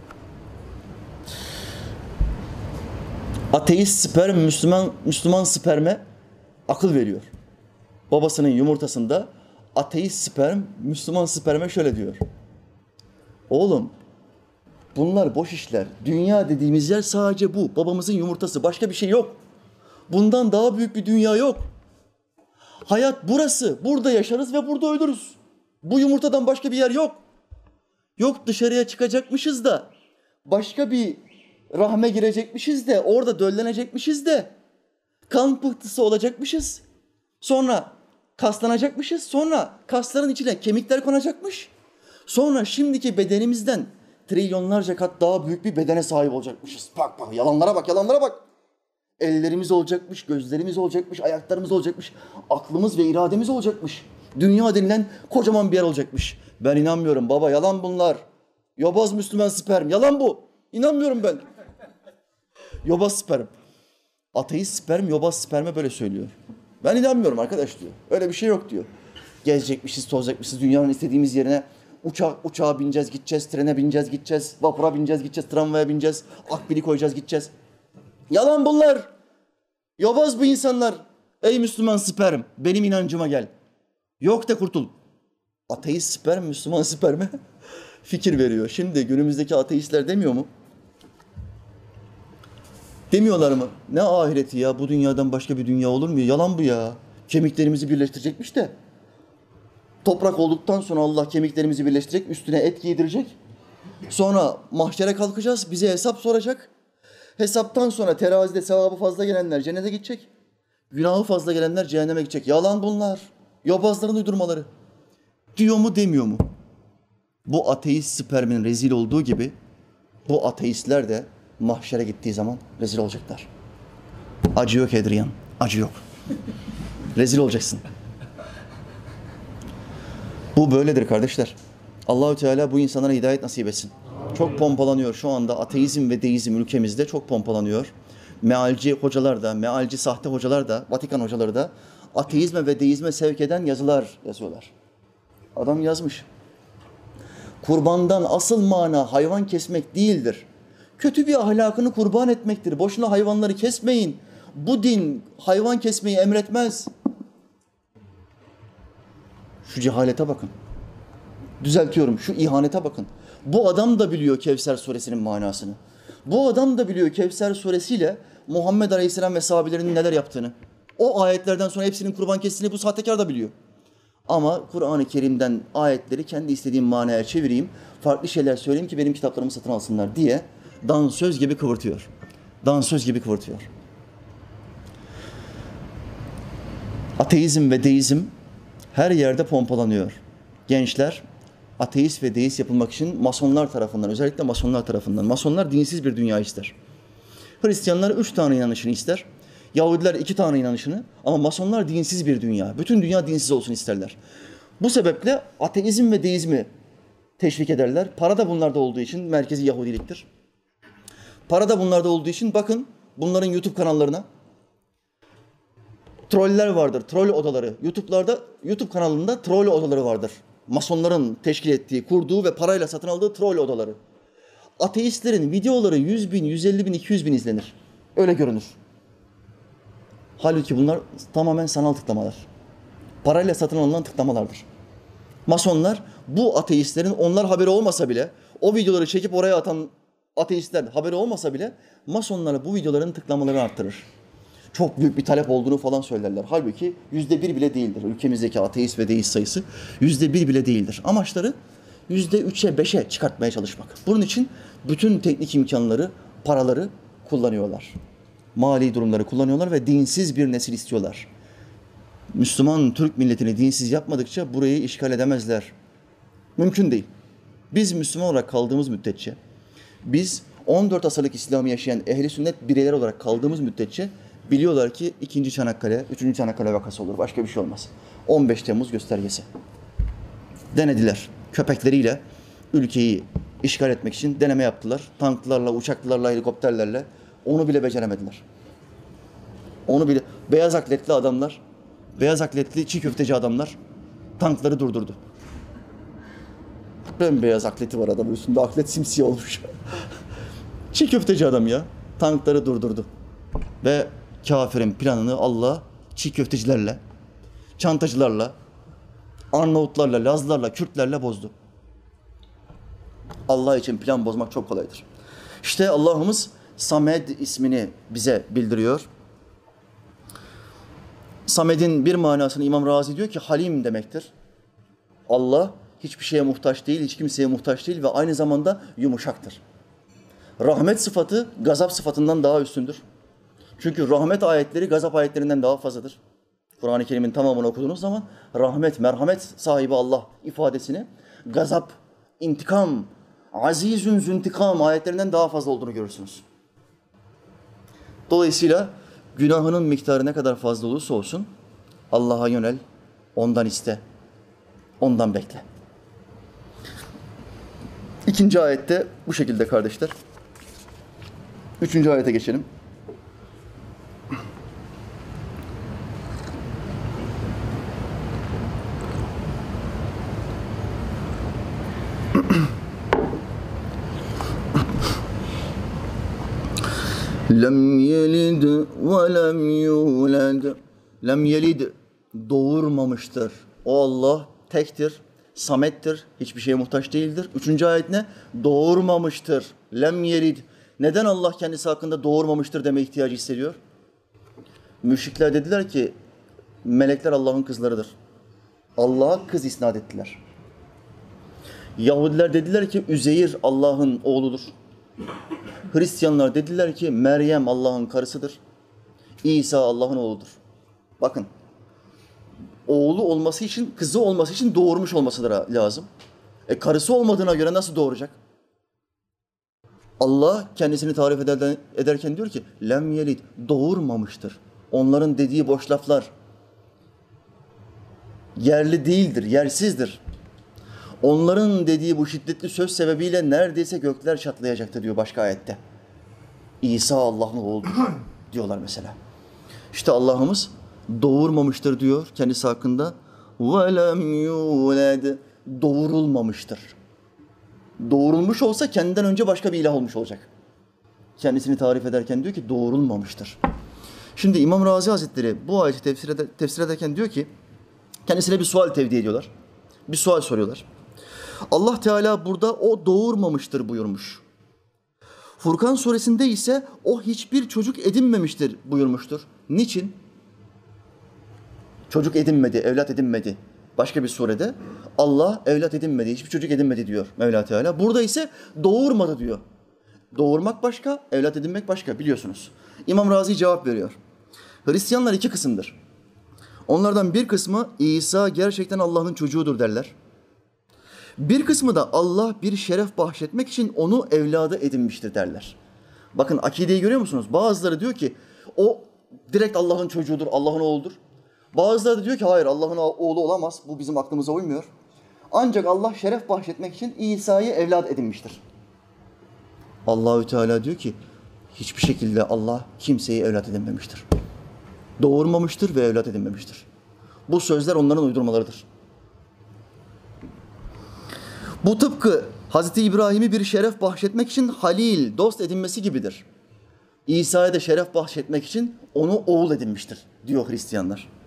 Ateist sperm Müslüman Müslüman sperme akıl veriyor. Babasının yumurtasında ateist sperm Müslüman sperme şöyle diyor. Oğlum bunlar boş işler. Dünya dediğimiz yer sadece bu. Babamızın yumurtası. Başka bir şey yok. Bundan daha büyük bir dünya yok. Hayat burası. Burada yaşarız ve burada ölürüz. Bu yumurtadan başka bir yer yok. Yok dışarıya çıkacakmışız da başka bir rahme girecekmişiz de orada döllenecekmişiz de kan pıhtısı olacakmışız. Sonra kaslanacakmışız. Sonra kasların içine kemikler konacakmış. Sonra şimdiki bedenimizden trilyonlarca kat daha büyük bir bedene sahip olacakmışız. Bak bak yalanlara bak yalanlara bak. Ellerimiz olacakmış, gözlerimiz olacakmış, ayaklarımız olacakmış, aklımız ve irademiz olacakmış. Dünya denilen kocaman bir yer olacakmış. Ben inanmıyorum baba yalan bunlar. Yobaz Müslüman sperm yalan bu. İnanmıyorum ben. Yobaz sperm. Ateist sperm yobaz sperme böyle söylüyor. Ben inanmıyorum arkadaş diyor. Öyle bir şey yok diyor. Gezecekmişiz, tozacakmışız dünyanın istediğimiz yerine. Uçak, uçağa bineceğiz, gideceğiz, trene bineceğiz, gideceğiz, vapura bineceğiz, gideceğiz, tramvaya bineceğiz, akbili koyacağız, gideceğiz. Yalan bunlar. Yobaz bu insanlar. Ey Müslüman sperm, benim inancıma gel. Yok de kurtul. Ateist sperm, Müslüman sperme fikir veriyor. Şimdi günümüzdeki ateistler demiyor mu? Demiyorlar mı? Ne ahireti ya? Bu dünyadan başka bir dünya olur mu? Yalan bu ya. Kemiklerimizi birleştirecekmiş de. Toprak olduktan sonra Allah kemiklerimizi birleştirecek, üstüne et giydirecek. Sonra mahşere kalkacağız, bize hesap soracak. Hesaptan sonra terazide sevabı fazla gelenler cennete gidecek. Günahı fazla gelenler cehenneme gidecek. Yalan bunlar. Yobazların uydurmaları. Diyor mu demiyor mu? Bu ateist spermin rezil olduğu gibi bu ateistler de mahşere gittiği zaman rezil olacaklar. Acı yok Edriyan. Acı yok. rezil olacaksın. Bu böyledir kardeşler. Allahü Teala bu insanlara hidayet nasip etsin. Çok pompalanıyor şu anda ateizm ve deizm ülkemizde çok pompalanıyor. Mealci hocalar da, mealci sahte hocalar da, Vatikan hocaları da ateizme ve deizme sevk eden yazılar yazıyorlar. Adam yazmış. Kurbandan asıl mana hayvan kesmek değildir. Kötü bir ahlakını kurban etmektir. Boşuna hayvanları kesmeyin. Bu din hayvan kesmeyi emretmez. Şu cehalete bakın. Düzeltiyorum. Şu ihanete bakın. Bu adam da biliyor Kevser suresinin manasını. Bu adam da biliyor Kevser suresiyle Muhammed Aleyhisselam ve sahabelerinin neler yaptığını. O ayetlerden sonra hepsinin kurban kestiğini bu sahtekar da biliyor. Ama Kur'an-ı Kerim'den ayetleri kendi istediğim manaya çevireyim, farklı şeyler söyleyeyim ki benim kitaplarımı satın alsınlar diye dansöz gibi kıvırtıyor. Dansöz gibi kıvırtıyor. Ateizm ve deizm her yerde pompalanıyor. Gençler ateist ve deist yapılmak için masonlar tarafından, özellikle masonlar tarafından. Masonlar dinsiz bir dünya ister. Hristiyanlar üç tane inanışını ister. Yahudiler iki tane inanışını ama masonlar dinsiz bir dünya. Bütün dünya dinsiz olsun isterler. Bu sebeple ateizm ve deizmi teşvik ederler. Para da bunlarda olduğu için merkezi Yahudiliktir. Para da bunlarda olduğu için bakın bunların YouTube kanallarına troller vardır, troll odaları. YouTube'larda, YouTube kanalında troll odaları vardır. Masonların teşkil ettiği, kurduğu ve parayla satın aldığı troll odaları. Ateistlerin videoları 100 bin, 150 bin, 200 bin izlenir. Öyle görünür. Halbuki bunlar tamamen sanal tıklamalar. Parayla satın alınan tıklamalardır. Masonlar bu ateistlerin onlar haberi olmasa bile o videoları çekip oraya atan ateistler haberi olmasa bile masonlara bu videoların tıklamalarını arttırır. Çok büyük bir talep olduğunu falan söylerler. Halbuki yüzde bir bile değildir. Ülkemizdeki ateist ve deist sayısı yüzde bir bile değildir. Amaçları yüzde üçe beşe çıkartmaya çalışmak. Bunun için bütün teknik imkanları, paraları kullanıyorlar. Mali durumları kullanıyorlar ve dinsiz bir nesil istiyorlar. Müslüman Türk milletini dinsiz yapmadıkça burayı işgal edemezler. Mümkün değil. Biz Müslüman olarak kaldığımız müddetçe, biz 14 asırlık İslam'ı yaşayan ehli sünnet bireyler olarak kaldığımız müddetçe biliyorlar ki ikinci Çanakkale, üçüncü Çanakkale vakası olur. Başka bir şey olmaz. 15 Temmuz göstergesi. Denediler. Köpekleriyle ülkeyi işgal etmek için deneme yaptılar. Tanklarla, uçaklarla, helikopterlerle. Onu bile beceremediler. Onu bile... Beyaz akletli adamlar, beyaz akletli çiğ köfteci adamlar tankları durdurdu. Bembeyaz akleti var adamın üstünde. Aklet simsiyah olmuş. Çiğ köfteci adam ya. Tankları durdurdu. Ve kafirin planını Allah çiğ köftecilerle, çantacılarla, Arnavutlarla, Lazlarla, Kürtlerle bozdu. Allah için plan bozmak çok kolaydır. İşte Allah'ımız Samed ismini bize bildiriyor. Samed'in bir manasını İmam Razi diyor ki Halim demektir. Allah hiçbir şeye muhtaç değil, hiç kimseye muhtaç değil ve aynı zamanda yumuşaktır. Rahmet sıfatı gazap sıfatından daha üstündür. Çünkü rahmet ayetleri gazap ayetlerinden daha fazladır. Kur'an-ı Kerim'in tamamını okuduğunuz zaman rahmet, merhamet sahibi Allah ifadesini gazap, intikam, azizün züntikam ayetlerinden daha fazla olduğunu görürsünüz. Dolayısıyla günahının miktarı ne kadar fazla olursa olsun Allah'a yönel, ondan iste, ondan bekle. İkinci ayette bu şekilde kardeşler. Üçüncü ayete geçelim. Lem yelid ve lem yulad. Lem yelid doğurmamıştır. O Allah tektir, samettir, hiçbir şeye muhtaç değildir. Üçüncü ayet ne? Doğurmamıştır. Lem yelid. Neden Allah kendisi hakkında doğurmamıştır deme ihtiyacı hissediyor? Müşrikler dediler ki melekler Allah'ın kızlarıdır. Allah'a kız isnat ettiler. Yahudiler dediler ki Üzeyir Allah'ın oğludur. Hristiyanlar dediler ki Meryem Allah'ın karısıdır. İsa Allah'ın oğludur. Bakın oğlu olması için, kızı olması için doğurmuş olması lazım. E karısı olmadığına göre nasıl doğuracak? Allah kendisini tarif ederken, ederken diyor ki lem yelid doğurmamıştır. Onların dediği boş laflar yerli değildir, yersizdir. Onların dediği bu şiddetli söz sebebiyle neredeyse gökler çatlayacaktı diyor başka ayette. İsa Allah'ın oğludur diyorlar mesela. İşte Allah'ımız doğurmamıştır diyor kendisi hakkında. وَلَمْ يُولَدْ Doğurulmamıştır. Doğurulmuş olsa kendinden önce başka bir ilah olmuş olacak. Kendisini tarif ederken diyor ki doğurulmamıştır. Şimdi İmam Razi Hazretleri bu ayeti tefsir, eder, tefsir ederken diyor ki kendisine bir sual tevdi ediyorlar. Bir sual soruyorlar. Allah Teala burada o doğurmamıştır buyurmuş. Furkan suresinde ise o hiçbir çocuk edinmemiştir buyurmuştur. Niçin? Çocuk edinmedi, evlat edinmedi. Başka bir surede Allah evlat edinmedi, hiçbir çocuk edinmedi diyor Mevla Teala. Burada ise doğurmadı diyor. Doğurmak başka, evlat edinmek başka biliyorsunuz. İmam Razi cevap veriyor. Hristiyanlar iki kısımdır. Onlardan bir kısmı İsa gerçekten Allah'ın çocuğudur derler. Bir kısmı da Allah bir şeref bahşetmek için onu evladı edinmiştir derler. Bakın akideyi görüyor musunuz? Bazıları diyor ki o direkt Allah'ın çocuğudur, Allah'ın oğludur. Bazıları da diyor ki hayır Allah'ın oğlu olamaz. Bu bizim aklımıza uymuyor. Ancak Allah şeref bahşetmek için İsa'yı evlat edinmiştir. Allahü Teala diyor ki hiçbir şekilde Allah kimseyi evlat edinmemiştir. Doğurmamıştır ve evlat edinmemiştir. Bu sözler onların uydurmalarıdır. Bu tıpkı Hazreti İbrahim'i bir şeref bahşetmek için halil, dost edinmesi gibidir. İsa'ya da şeref bahşetmek için onu oğul edinmiştir diyor Hristiyanlar.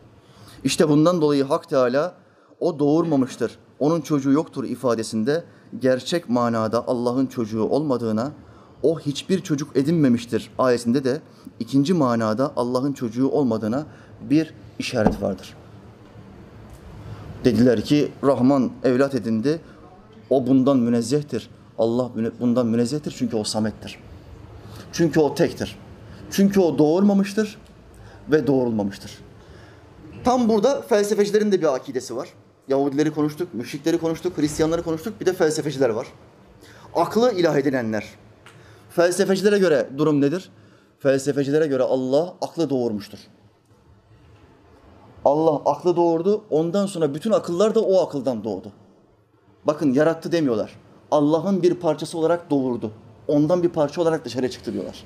İşte bundan dolayı Hak Teala o doğurmamıştır, onun çocuğu yoktur ifadesinde gerçek manada Allah'ın çocuğu olmadığına, o hiçbir çocuk edinmemiştir ayetinde de ikinci manada Allah'ın çocuğu olmadığına bir işaret vardır. Dediler ki Rahman evlat edindi, o bundan münezzehtir. Allah bundan münezzehtir çünkü o samettir. Çünkü o tektir. Çünkü o doğurmamıştır ve doğrulmamıştır. Tam burada felsefecilerin de bir akidesi var. Yahudileri konuştuk, müşrikleri konuştuk, Hristiyanları konuştuk, bir de felsefeciler var. Aklı ilah edinenler. Felsefecilere göre durum nedir? Felsefecilere göre Allah aklı doğurmuştur. Allah aklı doğurdu, ondan sonra bütün akıllar da o akıldan doğdu. Bakın yarattı demiyorlar. Allah'ın bir parçası olarak doğurdu. Ondan bir parça olarak dışarı çıktı diyorlar.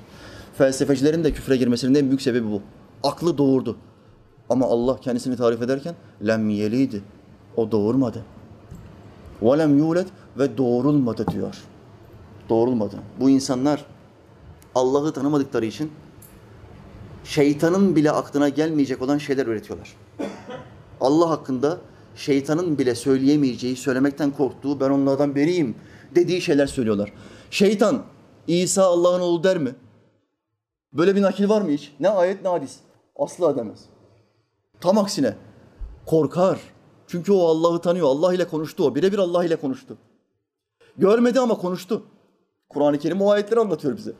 Felsefecilerin de küfre girmesinin en büyük sebebi bu. Aklı doğurdu. Ama Allah kendisini tarif ederken lem yelidi. O doğurmadı. Ve lem yulet ve doğrulmadı diyor. Doğrulmadı. Bu insanlar Allah'ı tanımadıkları için şeytanın bile aklına gelmeyecek olan şeyler üretiyorlar. Allah hakkında şeytanın bile söyleyemeyeceği, söylemekten korktuğu, ben onlardan beriyim dediği şeyler söylüyorlar. Şeytan, İsa Allah'ın oğlu der mi? Böyle bir nakil var mı hiç? Ne ayet ne hadis. Asla demez. Tam aksine korkar. Çünkü o Allah'ı tanıyor. Allah ile konuştu o. Birebir Allah ile konuştu. Görmedi ama konuştu. Kur'an-ı Kerim o ayetleri anlatıyor bize.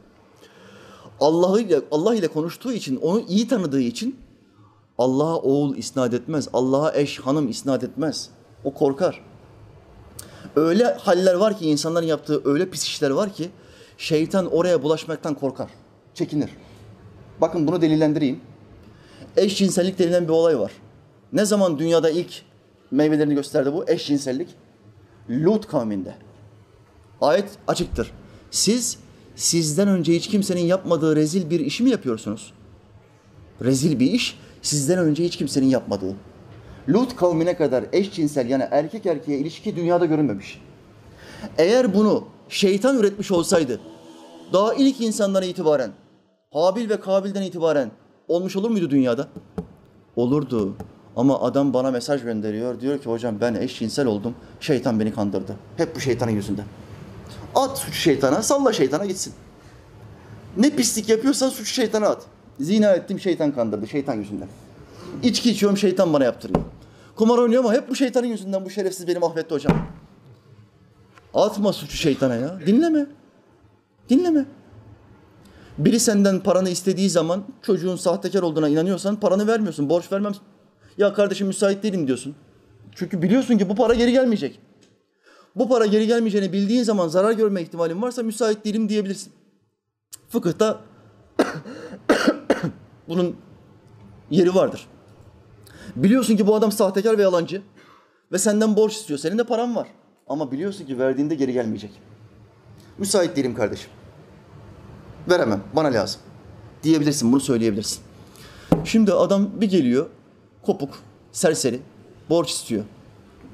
Allah ile Allah ile konuştuğu için, onu iyi tanıdığı için Allah'a oğul isnat etmez. Allah'a eş, hanım isnat etmez. O korkar. Öyle haller var ki insanların yaptığı öyle pis işler var ki şeytan oraya bulaşmaktan korkar. Çekinir. Bakın bunu delillendireyim. Eşcinsellik denilen bir olay var. Ne zaman dünyada ilk meyvelerini gösterdi bu eşcinsellik? Lut kavminde. Ayet açıktır. Siz sizden önce hiç kimsenin yapmadığı rezil bir işi mi yapıyorsunuz? Rezil bir iş sizden önce hiç kimsenin yapmadığı. Lut kavmine kadar eşcinsel yani erkek erkeğe ilişki dünyada görünmemiş. Eğer bunu şeytan üretmiş olsaydı daha ilk insanlara itibaren Habil ve Kabil'den itibaren olmuş olur muydu dünyada? Olurdu. Ama adam bana mesaj gönderiyor. Diyor ki hocam ben eşcinsel oldum. Şeytan beni kandırdı. Hep bu şeytanın yüzünden. At suç şeytana, salla şeytana gitsin. Ne pislik yapıyorsan suç şeytana at. Zina ettim şeytan kandırdı, şeytan yüzünden. İçki içiyorum şeytan bana yaptırıyor. Kumar oynuyor ama hep bu şeytanın yüzünden bu şerefsiz beni mahvetti hocam. Atma suçu şeytana ya. Dinleme. Dinleme. Biri senden paranı istediği zaman çocuğun sahtekar olduğuna inanıyorsan paranı vermiyorsun. Borç vermem. Ya kardeşim müsait değilim diyorsun. Çünkü biliyorsun ki bu para geri gelmeyecek. Bu para geri gelmeyeceğini bildiğin zaman zarar görme ihtimalin varsa müsait değilim diyebilirsin. Fıkıhta bunun yeri vardır. Biliyorsun ki bu adam sahtekar ve yalancı ve senden borç istiyor. Senin de paran var. Ama biliyorsun ki verdiğinde geri gelmeyecek. Müsait değilim kardeşim. Veremem. Bana lazım. Diyebilirsin. Bunu söyleyebilirsin. Şimdi adam bir geliyor. Kopuk, serseri, borç istiyor.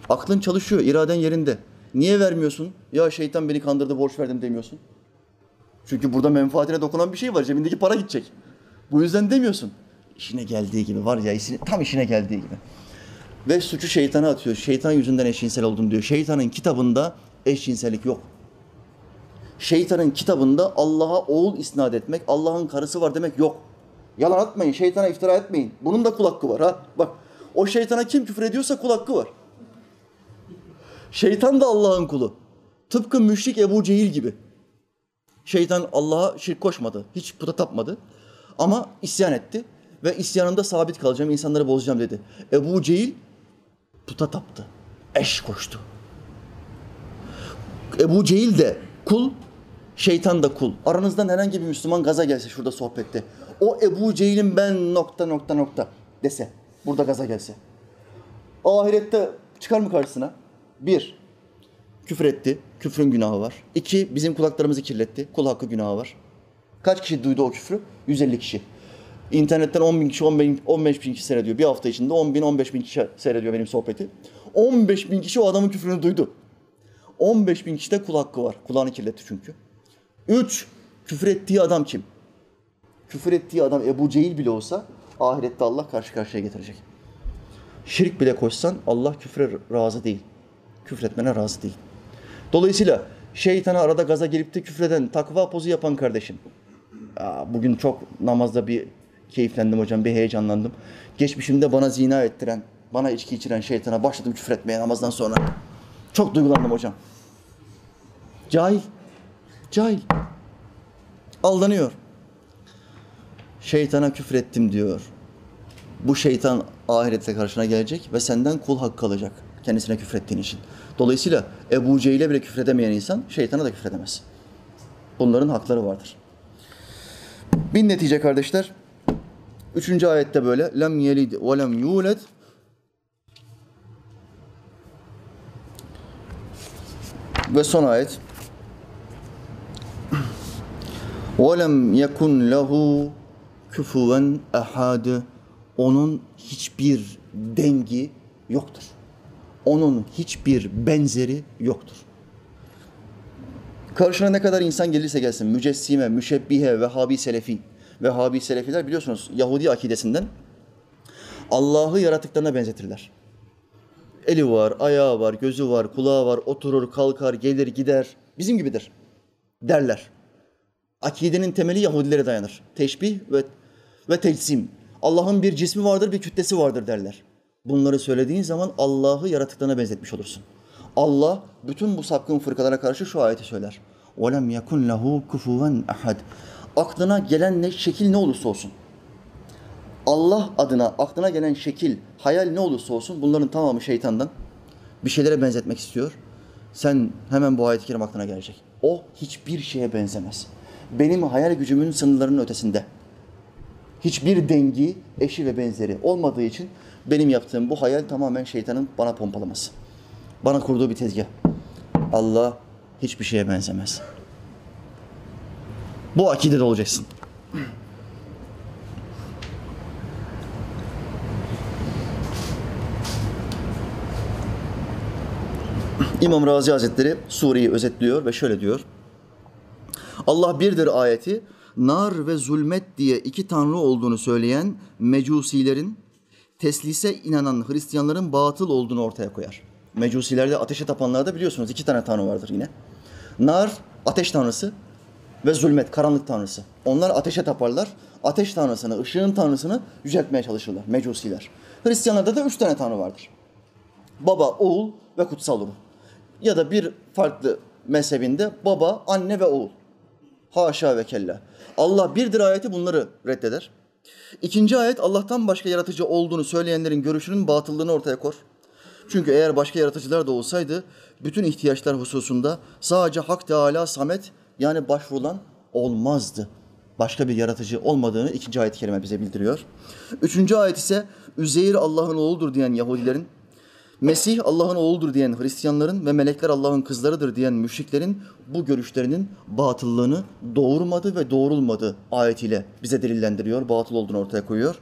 Aklın çalışıyor, iraden yerinde. Niye vermiyorsun? Ya şeytan beni kandırdı, borç verdim demiyorsun. Çünkü burada menfaatine dokunan bir şey var. Cebindeki para gidecek. Bu yüzden demiyorsun. İşine geldiği gibi var ya, işine, tam işine geldiği gibi. Ve suçu şeytana atıyor. Şeytan yüzünden eşcinsel oldum diyor. Şeytanın kitabında eşcinsellik yok. Şeytanın kitabında Allah'a oğul isnat etmek, Allah'ın karısı var demek yok. Yalan atmayın, şeytana iftira etmeyin. Bunun da kul hakkı var ha. Bak, o şeytana kim küfür ediyorsa kul hakkı var. Şeytan da Allah'ın kulu. Tıpkı müşrik Ebu Cehil gibi. Şeytan Allah'a şirk koşmadı. Hiç puta tapmadı. Ama isyan etti. Ve isyanında sabit kalacağım, insanları bozacağım dedi. Ebu Cehil puta taptı. Eş koştu. Ebu Cehil de kul, şeytan da kul. Aranızdan herhangi bir Müslüman gaza gelse şurada sohbette. O Ebu Cehil'in ben nokta nokta nokta dese. Burada gaza gelse. Ahirette çıkar mı karşısına? Bir, küfür etti. Küfrün günahı var. İki, bizim kulaklarımızı kirletti. Kul hakkı günahı var. Kaç kişi duydu o küfrü? 150 kişi. İnternetten 10 bin kişi, 10 bin, 15 bin kişi seyrediyor. Bir hafta içinde 10 bin, 15 bin kişi seyrediyor benim sohbeti. 15 bin kişi o adamın küfrünü duydu. 15 bin kişide kul hakkı var. Kulağını kirletti çünkü. Üç, küfür ettiği adam kim? Küfür ettiği adam Ebu Cehil bile olsa ahirette Allah karşı karşıya getirecek. Şirk bile koşsan Allah küfre razı değil. Küfretmene razı değil. Dolayısıyla şeytana arada gaza gelip de küfreden, takva pozu yapan kardeşim. Aa, bugün çok namazda bir keyiflendim hocam, bir heyecanlandım. Geçmişimde bana zina ettiren, bana içki içiren şeytana başladım küfretmeye namazdan sonra. Çok duygulandım hocam. Cahil. Cahil. Aldanıyor. Şeytana küfrettim diyor. Bu şeytan ahirette karşına gelecek ve senden kul hakkı alacak kendisine küfrettiğin için. Dolayısıyla Ebu Cehil'e bile küfredemeyen insan şeytana da küfredemez. Bunların hakları vardır. Bir netice kardeşler. Üçüncü ayette böyle. Lem yelid ve lem yuled. Ve son ayet. وَلَمْ يَكُنْ لَهُ küfuven ehad. Onun hiçbir dengi yoktur. Onun hiçbir benzeri yoktur. Karşına ne kadar insan gelirse gelsin, mücessime, müşebbihe, Vehhabi Selefi. Vehhabi Selefiler biliyorsunuz Yahudi akidesinden Allah'ı yaratıklarına benzetirler. Eli var, ayağı var, gözü var, kulağı var, oturur, kalkar, gelir, gider. Bizim gibidir derler. Akidenin temeli Yahudilere dayanır. Teşbih ve ve tecsim. Allah'ın bir cismi vardır, bir kütlesi vardır derler. Bunları söylediğin zaman Allah'ı yaratıklarına benzetmiş olursun. Allah bütün bu sapkın fırkalara karşı şu ayeti söyler. وَلَمْ يَكُنْ لَهُ كُفُوًا اَحَدٍ Aklına gelen ne şekil ne olursa olsun. Allah adına aklına gelen şekil, hayal ne olursa olsun bunların tamamı şeytandan. Bir şeylere benzetmek istiyor. Sen hemen bu ayet-i kerim aklına gelecek. O hiçbir şeye benzemez. Benim hayal gücümün sınırlarının ötesinde. Hiçbir dengi, eşi ve benzeri olmadığı için benim yaptığım bu hayal tamamen şeytanın bana pompalaması. Bana kurduğu bir tezgah. Allah hiçbir şeye benzemez. Bu akidede olacaksın. İmam Razi Hazretleri sureyi özetliyor ve şöyle diyor. Allah birdir ayeti nar ve zulmet diye iki tanrı olduğunu söyleyen mecusilerin teslise inanan Hristiyanların batıl olduğunu ortaya koyar. Mecusilerde ateşe tapanlarda biliyorsunuz iki tane tanrı vardır yine. Nar ateş tanrısı ve zulmet karanlık tanrısı. Onlar ateşe taparlar. Ateş tanrısını, ışığın tanrısını yüceltmeye çalışırlar mecusiler. Hristiyanlarda da üç tane tanrı vardır. Baba, oğul ve kutsal ruh. Ya da bir farklı mezhebinde baba, anne ve oğul. Haşa ve kella. Allah birdir ayeti bunları reddeder. İkinci ayet Allah'tan başka yaratıcı olduğunu söyleyenlerin görüşünün batıllığını ortaya kor. Çünkü eğer başka yaratıcılar da olsaydı bütün ihtiyaçlar hususunda sadece Hak Teala Samet yani başvurulan olmazdı. Başka bir yaratıcı olmadığını ikinci ayet-i kerime bize bildiriyor. Üçüncü ayet ise Üzeyir Allah'ın oğludur diyen Yahudilerin Mesih Allah'ın oğludur diyen Hristiyanların ve melekler Allah'ın kızlarıdır diyen müşriklerin bu görüşlerinin batıllığını doğurmadı ve doğrulmadı ayetiyle bize delillendiriyor, batıl olduğunu ortaya koyuyor.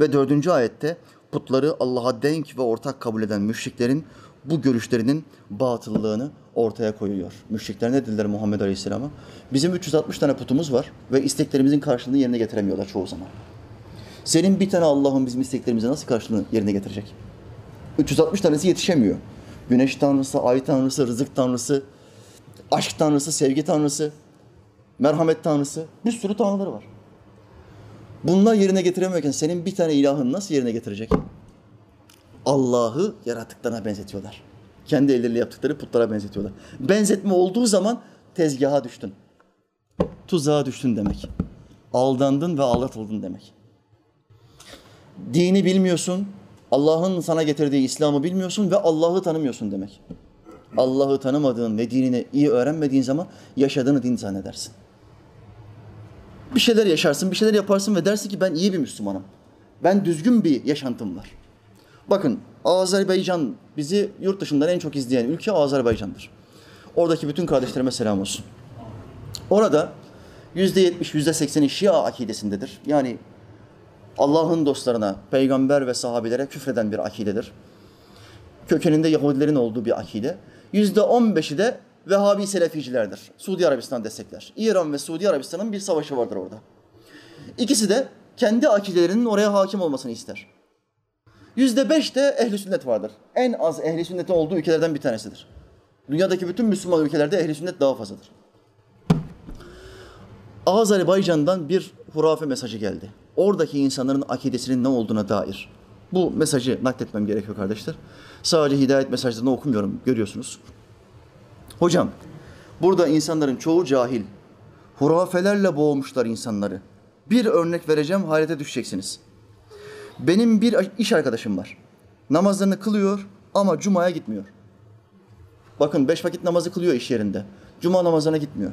Ve dördüncü ayette putları Allah'a denk ve ortak kabul eden müşriklerin bu görüşlerinin batıllığını ortaya koyuyor. Müşrikler ne dediler Muhammed Aleyhisselam'a? Bizim 360 tane putumuz var ve isteklerimizin karşılığını yerine getiremiyorlar çoğu zaman. Senin bir tane Allah'ın bizim isteklerimize nasıl karşılığını yerine getirecek? 360 tanesi yetişemiyor. Güneş tanrısı, ay tanrısı, rızık tanrısı, aşk tanrısı, sevgi tanrısı, merhamet tanrısı. Bir sürü tanrıları var. Bunlar yerine getiremiyorken senin bir tane ilahın nasıl yerine getirecek? Allah'ı yaratıklarına benzetiyorlar. Kendi elleriyle yaptıkları putlara benzetiyorlar. Benzetme olduğu zaman tezgaha düştün. Tuzağa düştün demek. Aldandın ve aldatıldın demek. Dini bilmiyorsun, Allah'ın sana getirdiği İslam'ı bilmiyorsun ve Allah'ı tanımıyorsun demek. Allah'ı tanımadığın ve dinini iyi öğrenmediğin zaman yaşadığını din zannedersin. Bir şeyler yaşarsın, bir şeyler yaparsın ve dersin ki ben iyi bir Müslümanım. Ben düzgün bir yaşantım var. Bakın Azerbaycan bizi yurt dışından en çok izleyen ülke Azerbaycan'dır. Oradaki bütün kardeşlerime selam olsun. Orada yüzde yetmiş, yüzde sekseni Şia akidesindedir. Yani Allah'ın dostlarına, peygamber ve sahabilere küfreden bir akidedir. Kökeninde Yahudilerin olduğu bir akide. Yüzde on beşi de Vehhabi Seleficilerdir. Suudi Arabistan destekler. İran ve Suudi Arabistan'ın bir savaşı vardır orada. İkisi de kendi akidelerinin oraya hakim olmasını ister. Yüzde beş de ehli sünnet vardır. En az ehli sünnetin olduğu ülkelerden bir tanesidir. Dünyadaki bütün Müslüman ülkelerde ehli sünnet daha fazladır. Azerbaycan'dan bir hurafe mesajı geldi. Oradaki insanların akidesinin ne olduğuna dair. Bu mesajı nakletmem gerekiyor kardeşler. Sadece hidayet mesajlarını okumuyorum, görüyorsunuz. Hocam, burada insanların çoğu cahil. Hurafelerle boğmuşlar insanları. Bir örnek vereceğim, hayrete düşeceksiniz. Benim bir iş arkadaşım var. Namazlarını kılıyor ama cumaya gitmiyor. Bakın beş vakit namazı kılıyor iş yerinde. Cuma namazına gitmiyor.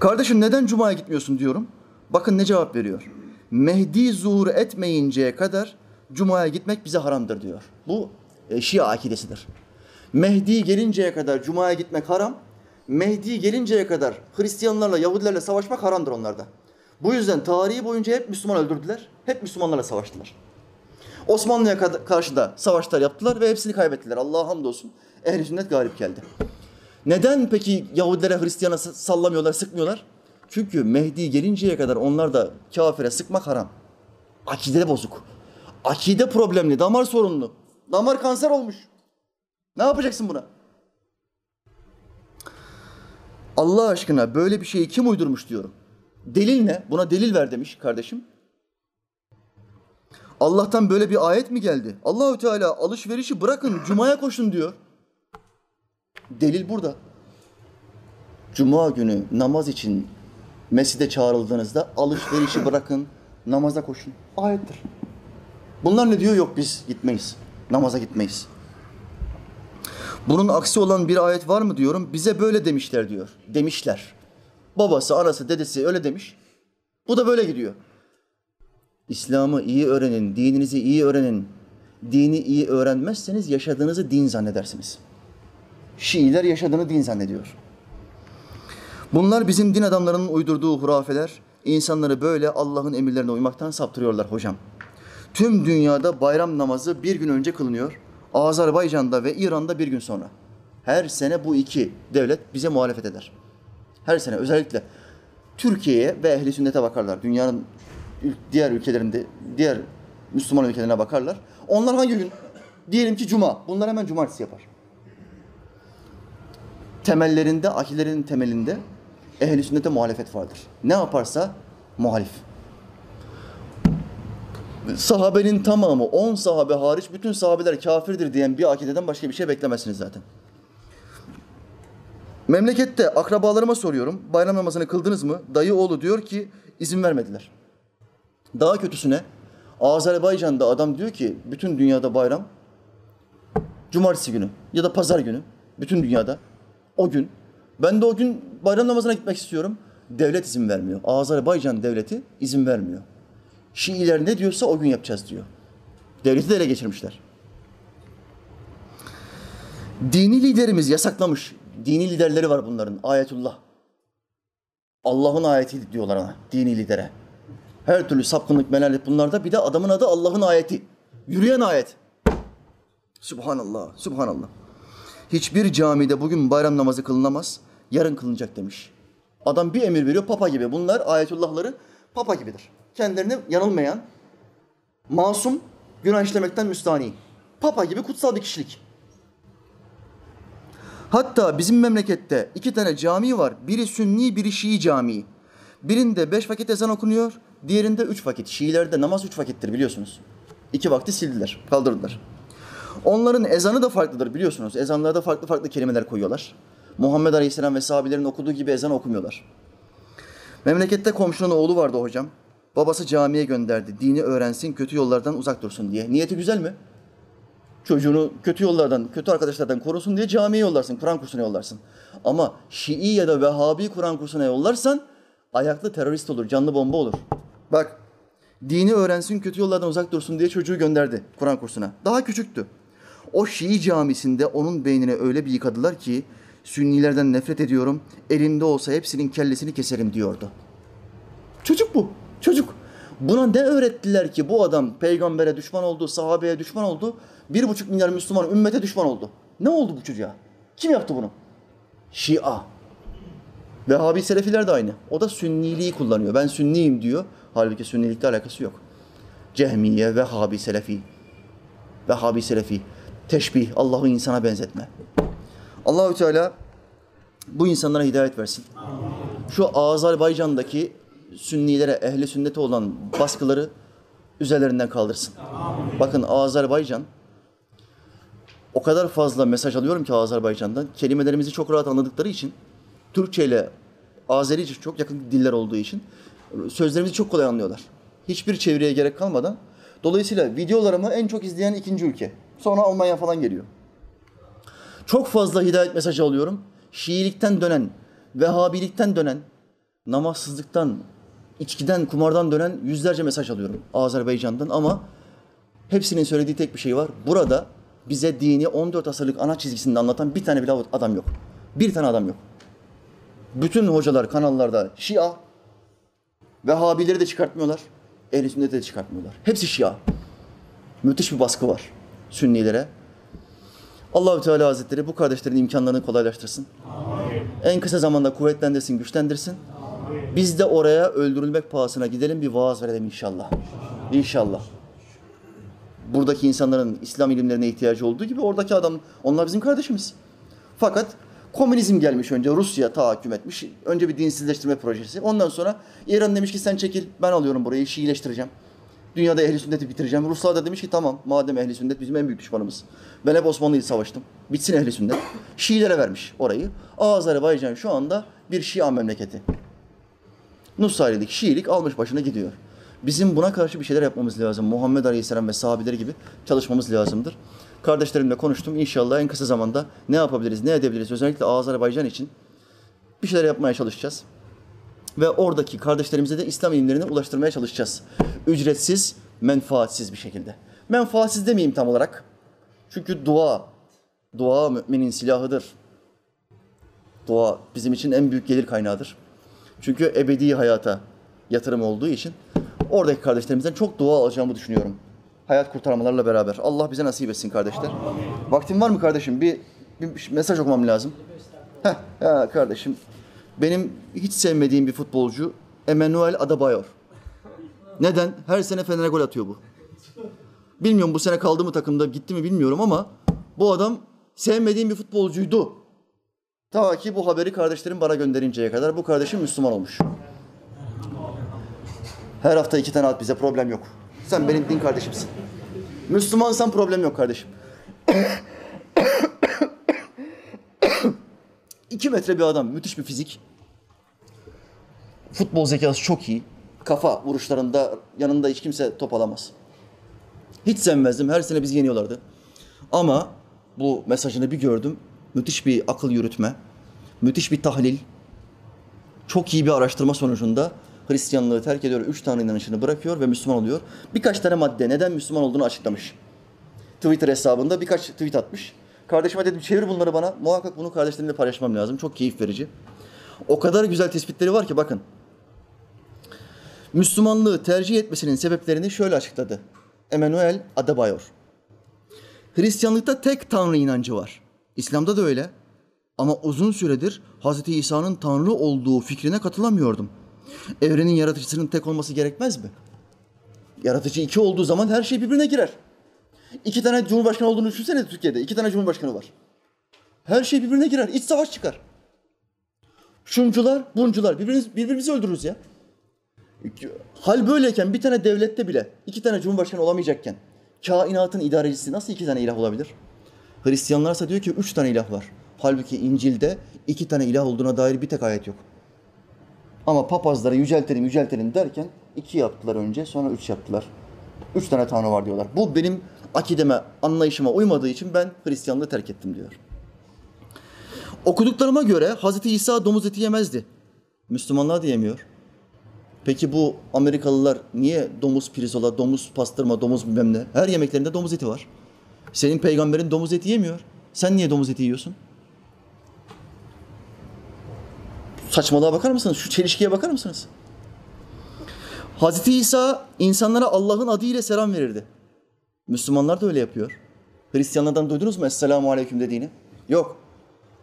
Kardeşim neden cumaya gitmiyorsun diyorum. Bakın ne cevap veriyor. Mehdi zuhur etmeyinceye kadar cumaya gitmek bize haramdır diyor. Bu e, Şia akidesidir. Mehdi gelinceye kadar cumaya gitmek haram. Mehdi gelinceye kadar Hristiyanlarla, Yahudilerle savaşmak haramdır onlarda. Bu yüzden tarihi boyunca hep Müslüman öldürdüler. Hep Müslümanlarla savaştılar. Osmanlı'ya karşı da savaşlar yaptılar ve hepsini kaybettiler. Allah'a hamdolsun ehli sünnet galip geldi. Neden peki Yahudilere, Hristiyana sallamıyorlar, sıkmıyorlar? Çünkü Mehdi gelinceye kadar onlar da kafire sıkmak haram. Akide bozuk. Akide problemli, damar sorunlu. Damar kanser olmuş. Ne yapacaksın buna? Allah aşkına böyle bir şeyi kim uydurmuş diyorum. Delil ne? Buna delil ver demiş kardeşim. Allah'tan böyle bir ayet mi geldi? Allahü Teala alışverişi bırakın, cumaya koşun diyor. Delil burada. Cuma günü namaz için mescide çağrıldığınızda alışverişi bırakın, namaza koşun. Ayettir. Bunlar ne diyor? Yok biz gitmeyiz. Namaza gitmeyiz. Bunun aksi olan bir ayet var mı diyorum. Bize böyle demişler diyor. Demişler. Babası, anası, dedesi öyle demiş. Bu da böyle gidiyor. İslam'ı iyi öğrenin, dininizi iyi öğrenin. Dini iyi öğrenmezseniz yaşadığınızı din zannedersiniz. Şiiler yaşadığını din zannediyor. Bunlar bizim din adamlarının uydurduğu hurafeler. İnsanları böyle Allah'ın emirlerine uymaktan saptırıyorlar hocam. Tüm dünyada bayram namazı bir gün önce kılınıyor. Azerbaycan'da ve İran'da bir gün sonra. Her sene bu iki devlet bize muhalefet eder. Her sene özellikle Türkiye'ye ve ehli sünnete bakarlar. Dünyanın diğer ülkelerinde, diğer Müslüman ülkelerine bakarlar. Onlar hangi gün? Diyelim ki cuma. Bunlar hemen cumartesi yapar. Temellerinde, akilerin temelinde ehli sünnete muhalefet vardır. Ne yaparsa muhalif. Sahabenin tamamı, on sahabe hariç bütün sahabeler kafirdir diyen bir akideden başka bir şey beklemezsiniz zaten. Memlekette akrabalarıma soruyorum. Bayram namazını kıldınız mı? Dayı oğlu diyor ki izin vermediler. Daha kötüsüne Azerbaycan'da adam diyor ki bütün dünyada bayram cumartesi günü ya da pazar günü bütün dünyada o gün ben de o gün bayram namazına gitmek istiyorum. Devlet izin vermiyor. Azerbaycan devleti izin vermiyor. Şiiler ne diyorsa o gün yapacağız diyor. Devleti de ele geçirmişler. Dini liderimiz yasaklamış. Dini liderleri var bunların. Ayetullah. Allah'ın ayeti diyorlar ona. Dini lidere. Her türlü sapkınlık, melanet bunlarda. Bir de adamın adı Allah'ın ayeti. Yürüyen ayet. Subhanallah, subhanallah. Hiçbir camide bugün bayram namazı kılınamaz, yarın kılınacak demiş. Adam bir emir veriyor, papa gibi. Bunlar ayetullahları papa gibidir. Kendilerini yanılmayan, masum, günah işlemekten müstani. Papa gibi kutsal bir kişilik. Hatta bizim memlekette iki tane cami var. Biri Sünni, biri Şii camii. Birinde beş vakit ezan okunuyor, diğerinde üç vakit. Şiilerde namaz üç vakittir biliyorsunuz. İki vakti sildiler, kaldırdılar. Onların ezanı da farklıdır biliyorsunuz. Ezanlarda farklı farklı kelimeler koyuyorlar. Muhammed Aleyhisselam ve sahabelerin okuduğu gibi ezan okumuyorlar. Memlekette komşunun oğlu vardı hocam. Babası camiye gönderdi. Dini öğrensin, kötü yollardan uzak dursun diye. Niyeti güzel mi? Çocuğunu kötü yollardan, kötü arkadaşlardan korusun diye camiye yollarsın, Kur'an kursuna yollarsın. Ama Şii ya da Vehhabi Kur'an kursuna yollarsan ayaklı terörist olur, canlı bomba olur. Bak, dini öğrensin, kötü yollardan uzak dursun diye çocuğu gönderdi Kur'an kursuna. Daha küçüktü. O Şii camisinde onun beynine öyle bir yıkadılar ki Sünnilerden nefret ediyorum. Elimde olsa hepsinin kellesini keserim diyordu. Çocuk bu. Çocuk. Buna ne öğrettiler ki bu adam peygambere düşman oldu, sahabeye düşman oldu. Bir buçuk milyar Müslüman ümmete düşman oldu. Ne oldu bu çocuğa? Kim yaptı bunu? Şia. Vehhabi Selefiler de aynı. O da sünniliği kullanıyor. Ben sünniyim diyor. Halbuki sünnilikle alakası yok. Cehmiye, Vehhabi Selefi. Vehhabi Selefi. Teşbih, Allah'ı insana benzetme. Allahü Teala bu insanlara hidayet versin. Şu Azerbaycan'daki Sünnilere, ehli sünnete olan baskıları üzerlerinden kaldırsın. Bakın Azerbaycan o kadar fazla mesaj alıyorum ki Azerbaycan'dan. Kelimelerimizi çok rahat anladıkları için Türkçe ile Azerice çok yakın diller olduğu için sözlerimizi çok kolay anlıyorlar. Hiçbir çeviriye gerek kalmadan. Dolayısıyla videolarımı en çok izleyen ikinci ülke. Sonra Almanya falan geliyor. Çok fazla hidayet mesajı alıyorum. Şiilikten dönen, Vehhabilikten dönen, namazsızlıktan, içkiden, kumardan dönen yüzlerce mesaj alıyorum Azerbaycan'dan ama hepsinin söylediği tek bir şey var. Burada bize dini 14 asırlık ana çizgisinde anlatan bir tane bile adam yok. Bir tane adam yok. Bütün hocalar kanallarda Şia, Vehhabileri de çıkartmıyorlar. Ehl-i Sünnet'i de çıkartmıyorlar. Hepsi Şia. Müthiş bir baskı var Sünnilere. Allahü Teala Hazretleri bu kardeşlerin imkanlarını kolaylaştırsın. En kısa zamanda kuvvetlendirsin, güçlendirsin. Biz de oraya öldürülmek pahasına gidelim bir vaaz verelim inşallah. İnşallah. Buradaki insanların İslam ilimlerine ihtiyacı olduğu gibi oradaki adam, onlar bizim kardeşimiz. Fakat komünizm gelmiş önce, Rusya tahakküm etmiş. Önce bir dinsizleştirme projesi. Ondan sonra İran demiş ki sen çekil, ben alıyorum burayı, Şiileştireceğim. Dünyada ehli sünneti bitireceğim. Ruslar da demiş ki tamam madem ehli sünnet bizim en büyük düşmanımız. Ben hep Osmanlı'yı savaştım. Bitsin ehli sünnet. Şiilere vermiş orayı. Azerbaycan şu anda bir Şia memleketi. Nusayrilik, Şiilik almış başına gidiyor. Bizim buna karşı bir şeyler yapmamız lazım. Muhammed Aleyhisselam ve sahabeleri gibi çalışmamız lazımdır. Kardeşlerimle konuştum. İnşallah en kısa zamanda ne yapabiliriz, ne edebiliriz? Özellikle Azerbaycan için bir şeyler yapmaya çalışacağız. Ve oradaki kardeşlerimize de İslam ilimlerini ulaştırmaya çalışacağız. Ücretsiz, menfaatsiz bir şekilde. Menfaatsiz demeyeyim tam olarak. Çünkü dua, dua müminin silahıdır. Dua bizim için en büyük gelir kaynağıdır. Çünkü ebedi hayata yatırım olduğu için oradaki kardeşlerimizden çok dua alacağımı düşünüyorum. Hayat kurtarmalarla beraber. Allah bize nasip etsin kardeşler. Vaktin var mı kardeşim? Bir, bir mesaj okumam lazım. Heh, ya kardeşim. Benim hiç sevmediğim bir futbolcu Emmanuel Adebayor. Neden? Her sene Fener'e gol atıyor bu. Bilmiyorum bu sene kaldı mı takımda gitti mi bilmiyorum ama bu adam sevmediğim bir futbolcuydu. Ta ki bu haberi kardeşlerim bana gönderinceye kadar bu kardeşim Müslüman olmuş. Her hafta iki tane at bize problem yok. Sen benim din kardeşimsin. Müslümansan problem yok kardeşim. İki metre bir adam, müthiş bir fizik. Futbol zekası çok iyi. Kafa vuruşlarında yanında hiç kimse top alamaz. Hiç sevmezdim. Her sene bizi yeniyorlardı. Ama bu mesajını bir gördüm. Müthiş bir akıl yürütme. Müthiş bir tahlil. Çok iyi bir araştırma sonucunda Hristiyanlığı terk ediyor. Üç tane inanışını bırakıyor ve Müslüman oluyor. Birkaç tane madde neden Müslüman olduğunu açıklamış. Twitter hesabında birkaç tweet atmış. Kardeşime dedim çevir bunları bana. Muhakkak bunu kardeşlerimle paylaşmam lazım. Çok keyif verici. O kadar güzel tespitleri var ki bakın. Müslümanlığı tercih etmesinin sebeplerini şöyle açıkladı. Emmanuel Adebayor. Hristiyanlıkta tek tanrı inancı var. İslam'da da öyle. Ama uzun süredir Hz. İsa'nın tanrı olduğu fikrine katılamıyordum. Evrenin yaratıcısının tek olması gerekmez mi? Yaratıcı iki olduğu zaman her şey birbirine girer. İki tane cumhurbaşkanı olduğunu düşünsene Türkiye'de. İki tane cumhurbaşkanı var. Her şey birbirine girer. İç savaş çıkar. Şuncular, buncular. Birbirimiz, birbirimizi öldürürüz ya. Hal böyleyken bir tane devlette bile iki tane cumhurbaşkanı olamayacakken kainatın idarecisi nasıl iki tane ilah olabilir? Hristiyanlarsa diyor ki üç tane ilah var. Halbuki İncil'de iki tane ilah olduğuna dair bir tek ayet yok. Ama papazları yüceltelim yüceltelim derken iki yaptılar önce sonra üç yaptılar. Üç tane tanrı var diyorlar. Bu benim akideme, anlayışıma uymadığı için ben Hristiyanlığı terk ettim diyor. Okuduklarıma göre Hazreti İsa domuz eti yemezdi. Müslümanlar da yemiyor. Peki bu Amerikalılar niye domuz pirzola, domuz pastırma, domuz bilmem ne? Her yemeklerinde domuz eti var. Senin peygamberin domuz eti yemiyor. Sen niye domuz eti yiyorsun? Saçmalığa bakar mısınız? Şu çelişkiye bakar mısınız? Hazreti İsa insanlara Allah'ın adıyla selam verirdi. Müslümanlar da öyle yapıyor. Hristiyanlardan duydunuz mu Esselamu Aleyküm dediğini? Yok.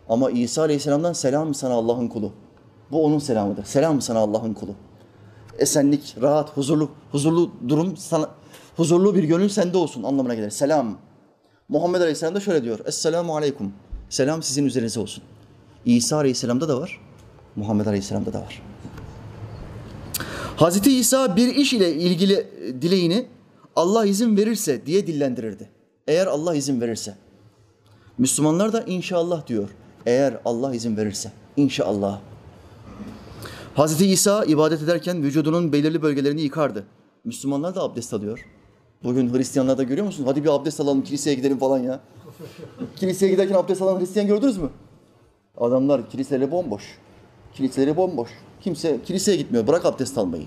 Ama İsa Aleyhisselam'dan selam sana Allah'ın kulu. Bu onun selamıdır. Selam sana Allah'ın kulu. Esenlik, rahat, huzurlu, huzurlu durum sana, huzurlu bir gönül sende olsun anlamına gelir. Selam. Muhammed Aleyhisselam da şöyle diyor. Esselamu Aleyküm. Selam sizin üzerinize olsun. İsa Aleyhisselam'da da var. Muhammed Aleyhisselam'da da var. Hazreti İsa bir iş ile ilgili dileğini Allah izin verirse diye dillendirirdi. Eğer Allah izin verirse. Müslümanlar da inşallah diyor. Eğer Allah izin verirse. İnşallah. Hazreti İsa ibadet ederken vücudunun belirli bölgelerini yıkardı. Müslümanlar da abdest alıyor. Bugün Hristiyanlarda görüyor musun? Hadi bir abdest alalım, kiliseye gidelim falan ya. kiliseye giderken abdest alan Hristiyan gördünüz mü? Adamlar kiliseleri bomboş. Kiliseleri bomboş. Kimse kiliseye gitmiyor. Bırak abdest almayı.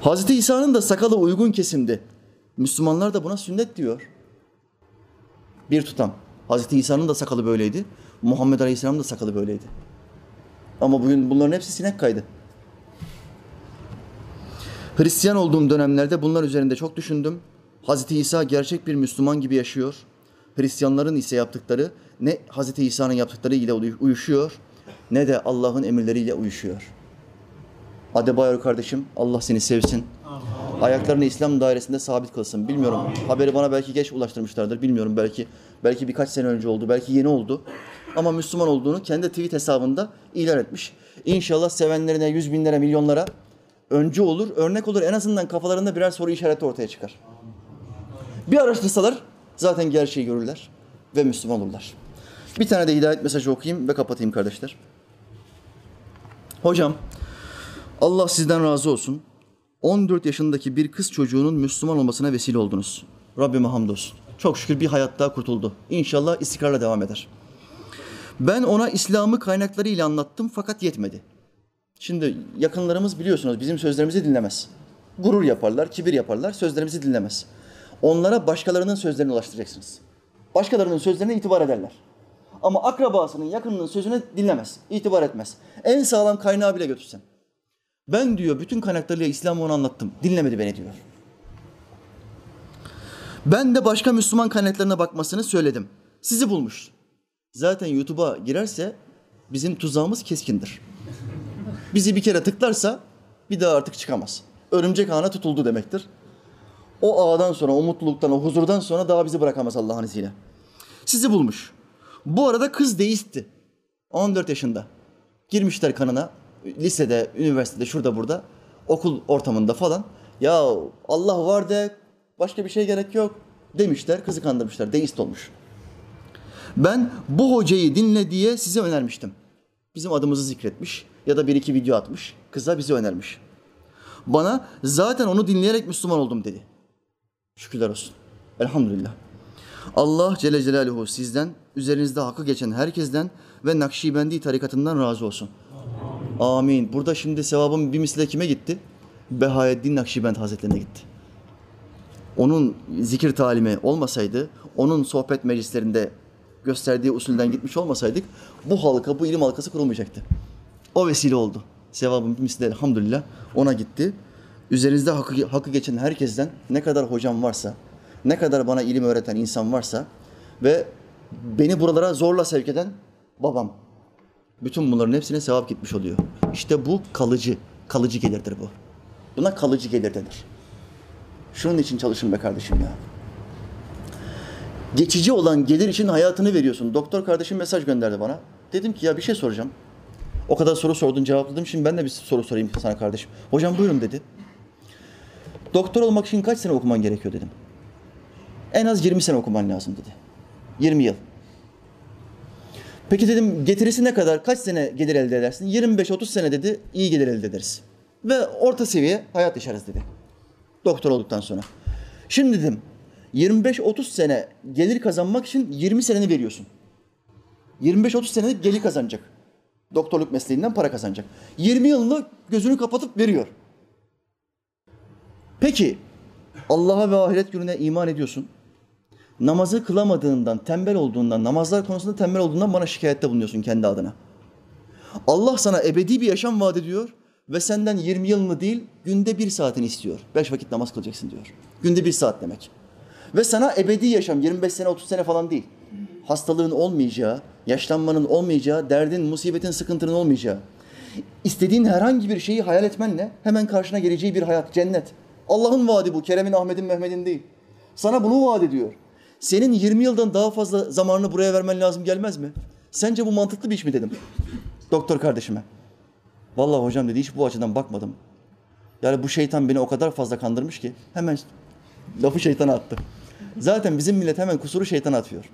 Hazreti İsa'nın da sakalı uygun kesimdi. Müslümanlar da buna sünnet diyor. Bir tutam. Hazreti İsa'nın da sakalı böyleydi. Muhammed Aleyhisselam da sakalı böyleydi. Ama bugün bunların hepsi sinek kaydı. Hristiyan olduğum dönemlerde bunlar üzerinde çok düşündüm. Hazreti İsa gerçek bir Müslüman gibi yaşıyor. Hristiyanların ise yaptıkları ne Hazreti İsa'nın yaptıkları ile uyuşuyor ne de Allah'ın emirleriyle uyuşuyor. Adebayor kardeşim Allah seni sevsin. Ayaklarını İslam dairesinde sabit kılsın. Bilmiyorum. Haberi bana belki geç ulaştırmışlardır. Bilmiyorum. Belki belki birkaç sene önce oldu. Belki yeni oldu. Ama Müslüman olduğunu kendi tweet hesabında ilan etmiş. İnşallah sevenlerine yüz binlere, milyonlara öncü olur, örnek olur. En azından kafalarında birer soru işareti ortaya çıkar. Bir araştırsalar zaten gerçeği görürler ve Müslüman olurlar. Bir tane de hidayet mesajı okuyayım ve kapatayım kardeşler. Hocam, Allah sizden razı olsun. 14 yaşındaki bir kız çocuğunun Müslüman olmasına vesile oldunuz. Rabbime hamdolsun. Çok şükür bir hayat daha kurtuldu. İnşallah istikrarla devam eder. Ben ona İslam'ı kaynaklarıyla anlattım fakat yetmedi. Şimdi yakınlarımız biliyorsunuz bizim sözlerimizi dinlemez. Gurur yaparlar, kibir yaparlar, sözlerimizi dinlemez. Onlara başkalarının sözlerini ulaştıracaksınız. Başkalarının sözlerine itibar ederler. Ama akrabasının, yakınının sözüne dinlemez, itibar etmez. En sağlam kaynağı bile götürsen. Ben diyor bütün kaynaklarıyla İslam'ı ona anlattım. Dinlemedi beni diyor. Ben de başka Müslüman kaynaklarına bakmasını söyledim. Sizi bulmuş. Zaten YouTube'a girerse bizim tuzağımız keskindir. Bizi bir kere tıklarsa bir daha artık çıkamaz. Örümcek ağına tutuldu demektir. O ağdan sonra, o mutluluktan, o huzurdan sonra daha bizi bırakamaz Allah'ın izniyle. Sizi bulmuş. Bu arada kız deistti. 14 yaşında. Girmişler kanına. Lisede, üniversitede, şurada burada. Okul ortamında falan. Ya Allah var de başka bir şey gerek yok demişler. Kızı kandırmışlar. Deist olmuş. Ben bu hocayı dinle diye size önermiştim. Bizim adımızı zikretmiş ya da bir iki video atmış. Kıza bizi önermiş. Bana zaten onu dinleyerek Müslüman oldum dedi. Şükürler olsun. Elhamdülillah. Allah Celle Celaluhu sizden, üzerinizde hakkı geçen herkesten ve Nakşibendi tarikatından razı olsun. Amin. Burada şimdi sevabım bir misle kime gitti? Behaeddin Nakşibend Hazretlerine gitti. Onun zikir talimi olmasaydı, onun sohbet meclislerinde gösterdiği usulden gitmiş olmasaydık bu halka, bu ilim halkası kurulmayacaktı. O vesile oldu. Sevabın bir misli elhamdülillah ona gitti. Üzerinizde hakkı, hakkı geçen herkesten ne kadar hocam varsa, ne kadar bana ilim öğreten insan varsa ve beni buralara zorla sevk eden babam. Bütün bunların hepsine sevap gitmiş oluyor. İşte bu kalıcı, kalıcı gelirdir bu. Buna kalıcı gelir denir. Şunun için çalışın be kardeşim ya. Geçici olan gelir için hayatını veriyorsun. Doktor kardeşim mesaj gönderdi bana. Dedim ki ya bir şey soracağım. O kadar soru sordun cevapladım. Şimdi ben de bir soru sorayım sana kardeşim. Hocam buyurun dedi. Doktor olmak için kaç sene okuman gerekiyor dedim. En az 20 sene okuman lazım dedi. 20 yıl. Peki dedim getirisi ne kadar? Kaç sene gelir elde edersin? 25-30 sene dedi. iyi gelir elde ederiz. Ve orta seviye hayat yaşarız dedi. Doktor olduktan sonra. Şimdi dedim 25-30 sene gelir kazanmak için 20 seneni veriyorsun. 25-30 senelik gelir kazanacak. Doktorluk mesleğinden para kazanacak. 20 yılını gözünü kapatıp veriyor. Peki Allah'a ve ahiret gününe iman ediyorsun. Namazı kılamadığından, tembel olduğundan, namazlar konusunda tembel olduğundan bana şikayette bulunuyorsun kendi adına. Allah sana ebedi bir yaşam vaat ediyor ve senden 20 yılını değil, günde bir saatini istiyor. Beş vakit namaz kılacaksın diyor. Günde bir saat demek. Ve sana ebedi yaşam, 25 sene, 30 sene falan değil. Hastalığın olmayacağı, yaşlanmanın olmayacağı, derdin, musibetin, sıkıntının olmayacağı. İstediğin herhangi bir şeyi hayal etmenle hemen karşına geleceği bir hayat, cennet. Allah'ın vaadi bu, Kerem'in, Ahmet'in, Mehmet'in değil. Sana bunu vaat ediyor. Senin 20 yıldan daha fazla zamanını buraya vermen lazım gelmez mi? Sence bu mantıklı bir iş mi dedim doktor kardeşime. Vallahi hocam dedi hiç bu açıdan bakmadım. Yani bu şeytan beni o kadar fazla kandırmış ki hemen lafı şeytana attı. Zaten bizim millet hemen kusuru şeytana atıyor.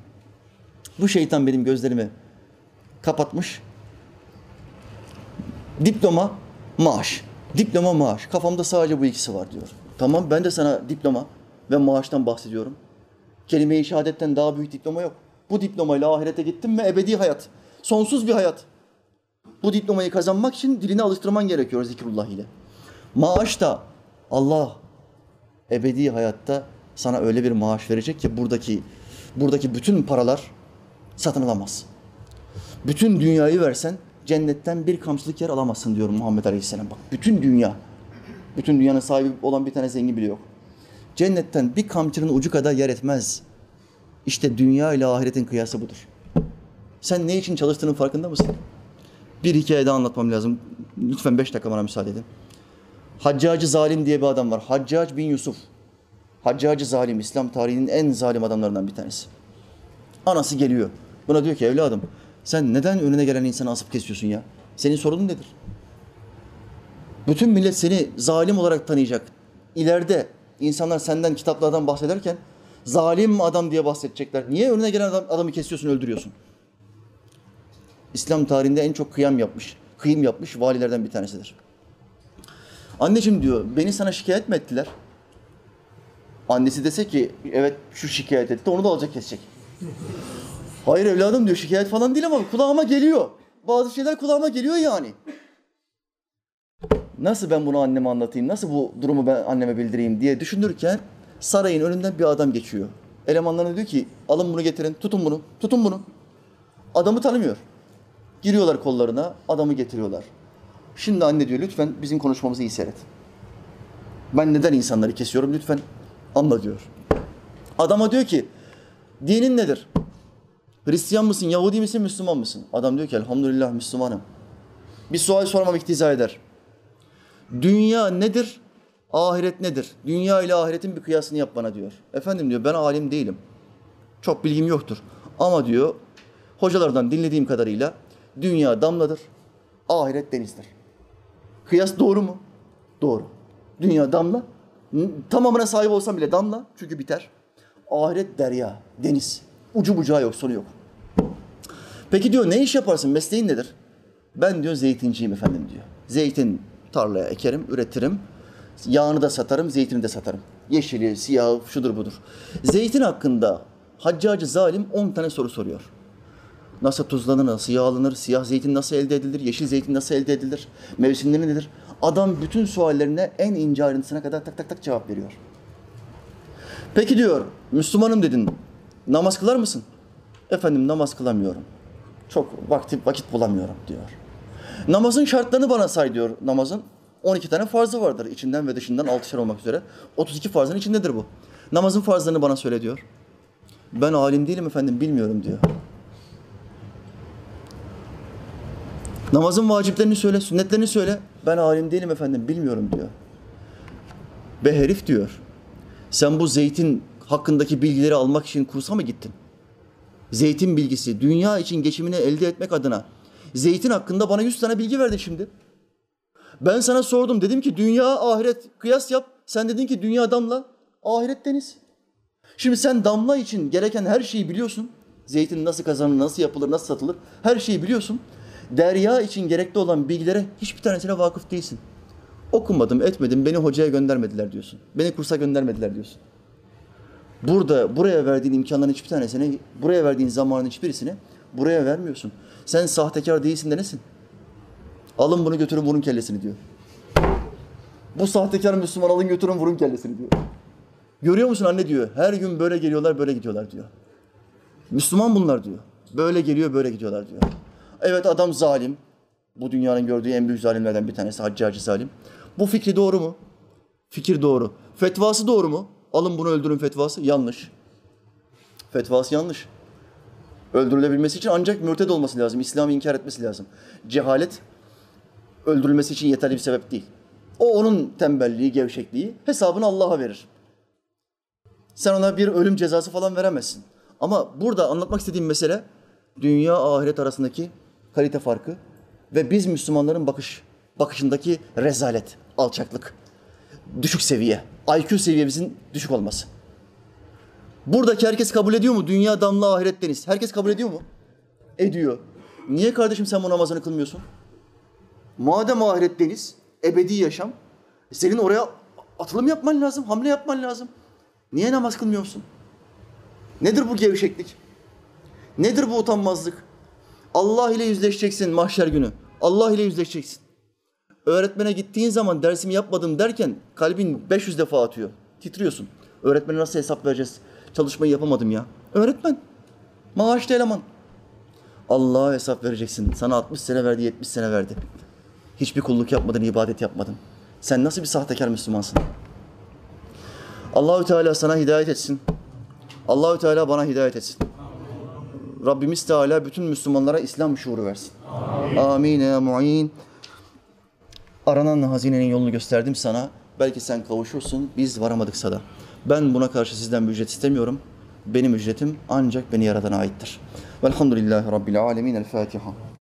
Bu şeytan benim gözlerimi kapatmış. Diploma, maaş. Diploma, maaş. Kafamda sadece bu ikisi var diyor. Tamam ben de sana diploma ve maaştan bahsediyorum. Kelime-i şehadetten daha büyük diploma yok. Bu diplomayla ahirete gittin mi ebedi hayat. Sonsuz bir hayat. Bu diplomayı kazanmak için dilini alıştırman gerekiyor zikrullah ile. Maaş da Allah ebedi hayatta sana öyle bir maaş verecek ki buradaki buradaki bütün paralar satın alamaz. Bütün dünyayı versen cennetten bir kamçılık yer alamazsın diyor Muhammed Aleyhisselam. Bak bütün dünya. Bütün dünyanın sahibi olan bir tane zengin bile yok. Cennetten bir kamçının ucu kadar yer etmez. İşte dünya ile ahiretin kıyası budur. Sen ne için çalıştığının farkında mısın? Bir hikaye daha anlatmam lazım. Lütfen beş dakika bana müsaade edin. Haccacı Zalim diye bir adam var. Haccac bin Yusuf. Haccacı Zalim, İslam tarihinin en zalim adamlarından bir tanesi. Anası geliyor. Buna diyor ki evladım sen neden önüne gelen insanı asıp kesiyorsun ya? Senin sorunun nedir? Bütün millet seni zalim olarak tanıyacak. İleride insanlar senden kitaplardan bahsederken zalim adam diye bahsedecekler. Niye önüne gelen adam, adamı kesiyorsun, öldürüyorsun? İslam tarihinde en çok kıyam yapmış, kıyım yapmış valilerden bir tanesidir. Anneciğim diyor, beni sana şikayet mi ettiler? Annesi dese ki, evet şu şikayet etti, onu da alacak kesecek. Hayır evladım diyor, şikayet falan değil ama kulağıma geliyor. Bazı şeyler kulağıma geliyor yani. Nasıl ben bunu anneme anlatayım, nasıl bu durumu ben anneme bildireyim diye düşünürken sarayın önünden bir adam geçiyor. Elemanlarına diyor ki, alın bunu getirin, tutun bunu, tutun bunu. Adamı tanımıyor. Giriyorlar kollarına, adamı getiriyorlar. Şimdi anne diyor lütfen bizim konuşmamızı iyi seyret. Ben neden insanları kesiyorum lütfen anla diyor. Adama diyor ki dinin nedir? Hristiyan mısın, Yahudi misin, Müslüman mısın? Adam diyor ki elhamdülillah Müslümanım. Bir sual sormam iktiza eder. Dünya nedir? Ahiret nedir? Dünya ile ahiretin bir kıyasını yap bana diyor. Efendim diyor ben alim değilim. Çok bilgim yoktur. Ama diyor hocalardan dinlediğim kadarıyla dünya damladır, ahiret denizdir. Kıyas doğru mu? Doğru. Dünya damla. Tamamına sahip olsam bile damla çünkü biter. Ahiret derya, deniz. Ucu bucağı yok, sonu yok. Peki diyor ne iş yaparsın? Mesleğin nedir? Ben diyor zeytinciyim efendim diyor. Zeytin tarlaya ekerim, üretirim. Yağını da satarım, zeytini de satarım. Yeşili, siyahı, şudur budur. Zeytin hakkında Haccacı zalim 10 tane soru soruyor. Nasıl tuzlanır, nasıl yağlanır, siyah zeytin nasıl elde edilir, yeşil zeytin nasıl elde edilir, mevsimleri nedir? Adam bütün suallerine en ince ayrıntısına kadar tak tak tak cevap veriyor. Peki diyor, Müslümanım dedin, namaz kılar mısın? Efendim namaz kılamıyorum. Çok vakit, vakit bulamıyorum diyor. Namazın şartlarını bana say diyor namazın. 12 tane farzı vardır içinden ve dışından altışar olmak üzere. 32 farzın içindedir bu. Namazın farzlarını bana söyle diyor. Ben alim değilim efendim bilmiyorum diyor. Namazın vaciplerini söyle, sünnetlerini söyle. Ben alim değilim efendim, bilmiyorum diyor. Be herif diyor. Sen bu zeytin hakkındaki bilgileri almak için kursa mı gittin? Zeytin bilgisi, dünya için geçimini elde etmek adına. Zeytin hakkında bana yüz tane bilgi verdin şimdi. Ben sana sordum, dedim ki dünya, ahiret kıyas yap. Sen dedin ki dünya damla, ahiret deniz. Şimdi sen damla için gereken her şeyi biliyorsun. Zeytin nasıl kazanılır, nasıl yapılır, nasıl satılır her şeyi biliyorsun derya için gerekli olan bilgilere hiçbir tanesine vakıf değilsin. Okumadım, etmedim, beni hocaya göndermediler diyorsun. Beni kursa göndermediler diyorsun. Burada, buraya verdiğin imkanların hiçbir tanesini, buraya verdiğin zamanın hiçbirisini buraya vermiyorsun. Sen sahtekar değilsin de nesin? Alın bunu götürün vurun kellesini diyor. Bu sahtekar Müslüman alın götürün vurun kellesini diyor. Görüyor musun anne diyor. Her gün böyle geliyorlar böyle gidiyorlar diyor. Müslüman bunlar diyor. Böyle geliyor böyle gidiyorlar diyor. Evet adam zalim. Bu dünyanın gördüğü en büyük zalimlerden bir tanesi Haccacı zalim. Bu fikri doğru mu? Fikir doğru. Fetvası doğru mu? Alın bunu öldürün fetvası. Yanlış. Fetvası yanlış. Öldürülebilmesi için ancak mürted olması lazım. İslam'ı inkar etmesi lazım. Cehalet öldürülmesi için yeterli bir sebep değil. O onun tembelliği, gevşekliği hesabını Allah'a verir. Sen ona bir ölüm cezası falan veremezsin. Ama burada anlatmak istediğim mesele dünya ahiret arasındaki kalite farkı ve biz Müslümanların bakış bakışındaki rezalet, alçaklık, düşük seviye, IQ seviyemizin düşük olması. Buradaki herkes kabul ediyor mu? Dünya damla ahiret deniz. Herkes kabul ediyor mu? Ediyor. Niye kardeşim sen bu namazını kılmıyorsun? Madem ahiret deniz, ebedi yaşam, senin oraya atılım yapman lazım, hamle yapman lazım. Niye namaz kılmıyorsun? Nedir bu gevşeklik? Nedir bu utanmazlık? Allah ile yüzleşeceksin mahşer günü. Allah ile yüzleşeceksin. Öğretmene gittiğin zaman dersimi yapmadım derken kalbin 500 defa atıyor. Titriyorsun. Öğretmene nasıl hesap vereceğiz? Çalışmayı yapamadım ya. Öğretmen. Maaşlı eleman. Allah'a hesap vereceksin. Sana 60 sene verdi, 70 sene verdi. Hiçbir kulluk yapmadın, ibadet yapmadın. Sen nasıl bir sahtekar Müslümansın? Allahü Teala sana hidayet etsin. Allahü Teala bana hidayet etsin. Rabbimiz Teala bütün Müslümanlara İslam şuuru versin. Amin ya mu'in. Aranan hazinenin yolunu gösterdim sana. Belki sen kavuşursun, biz varamadıksa da. Ben buna karşı sizden bir ücret istemiyorum. Benim ücretim ancak beni yaradana aittir. Velhamdülillahi Rabbil alemin. El Fatiha.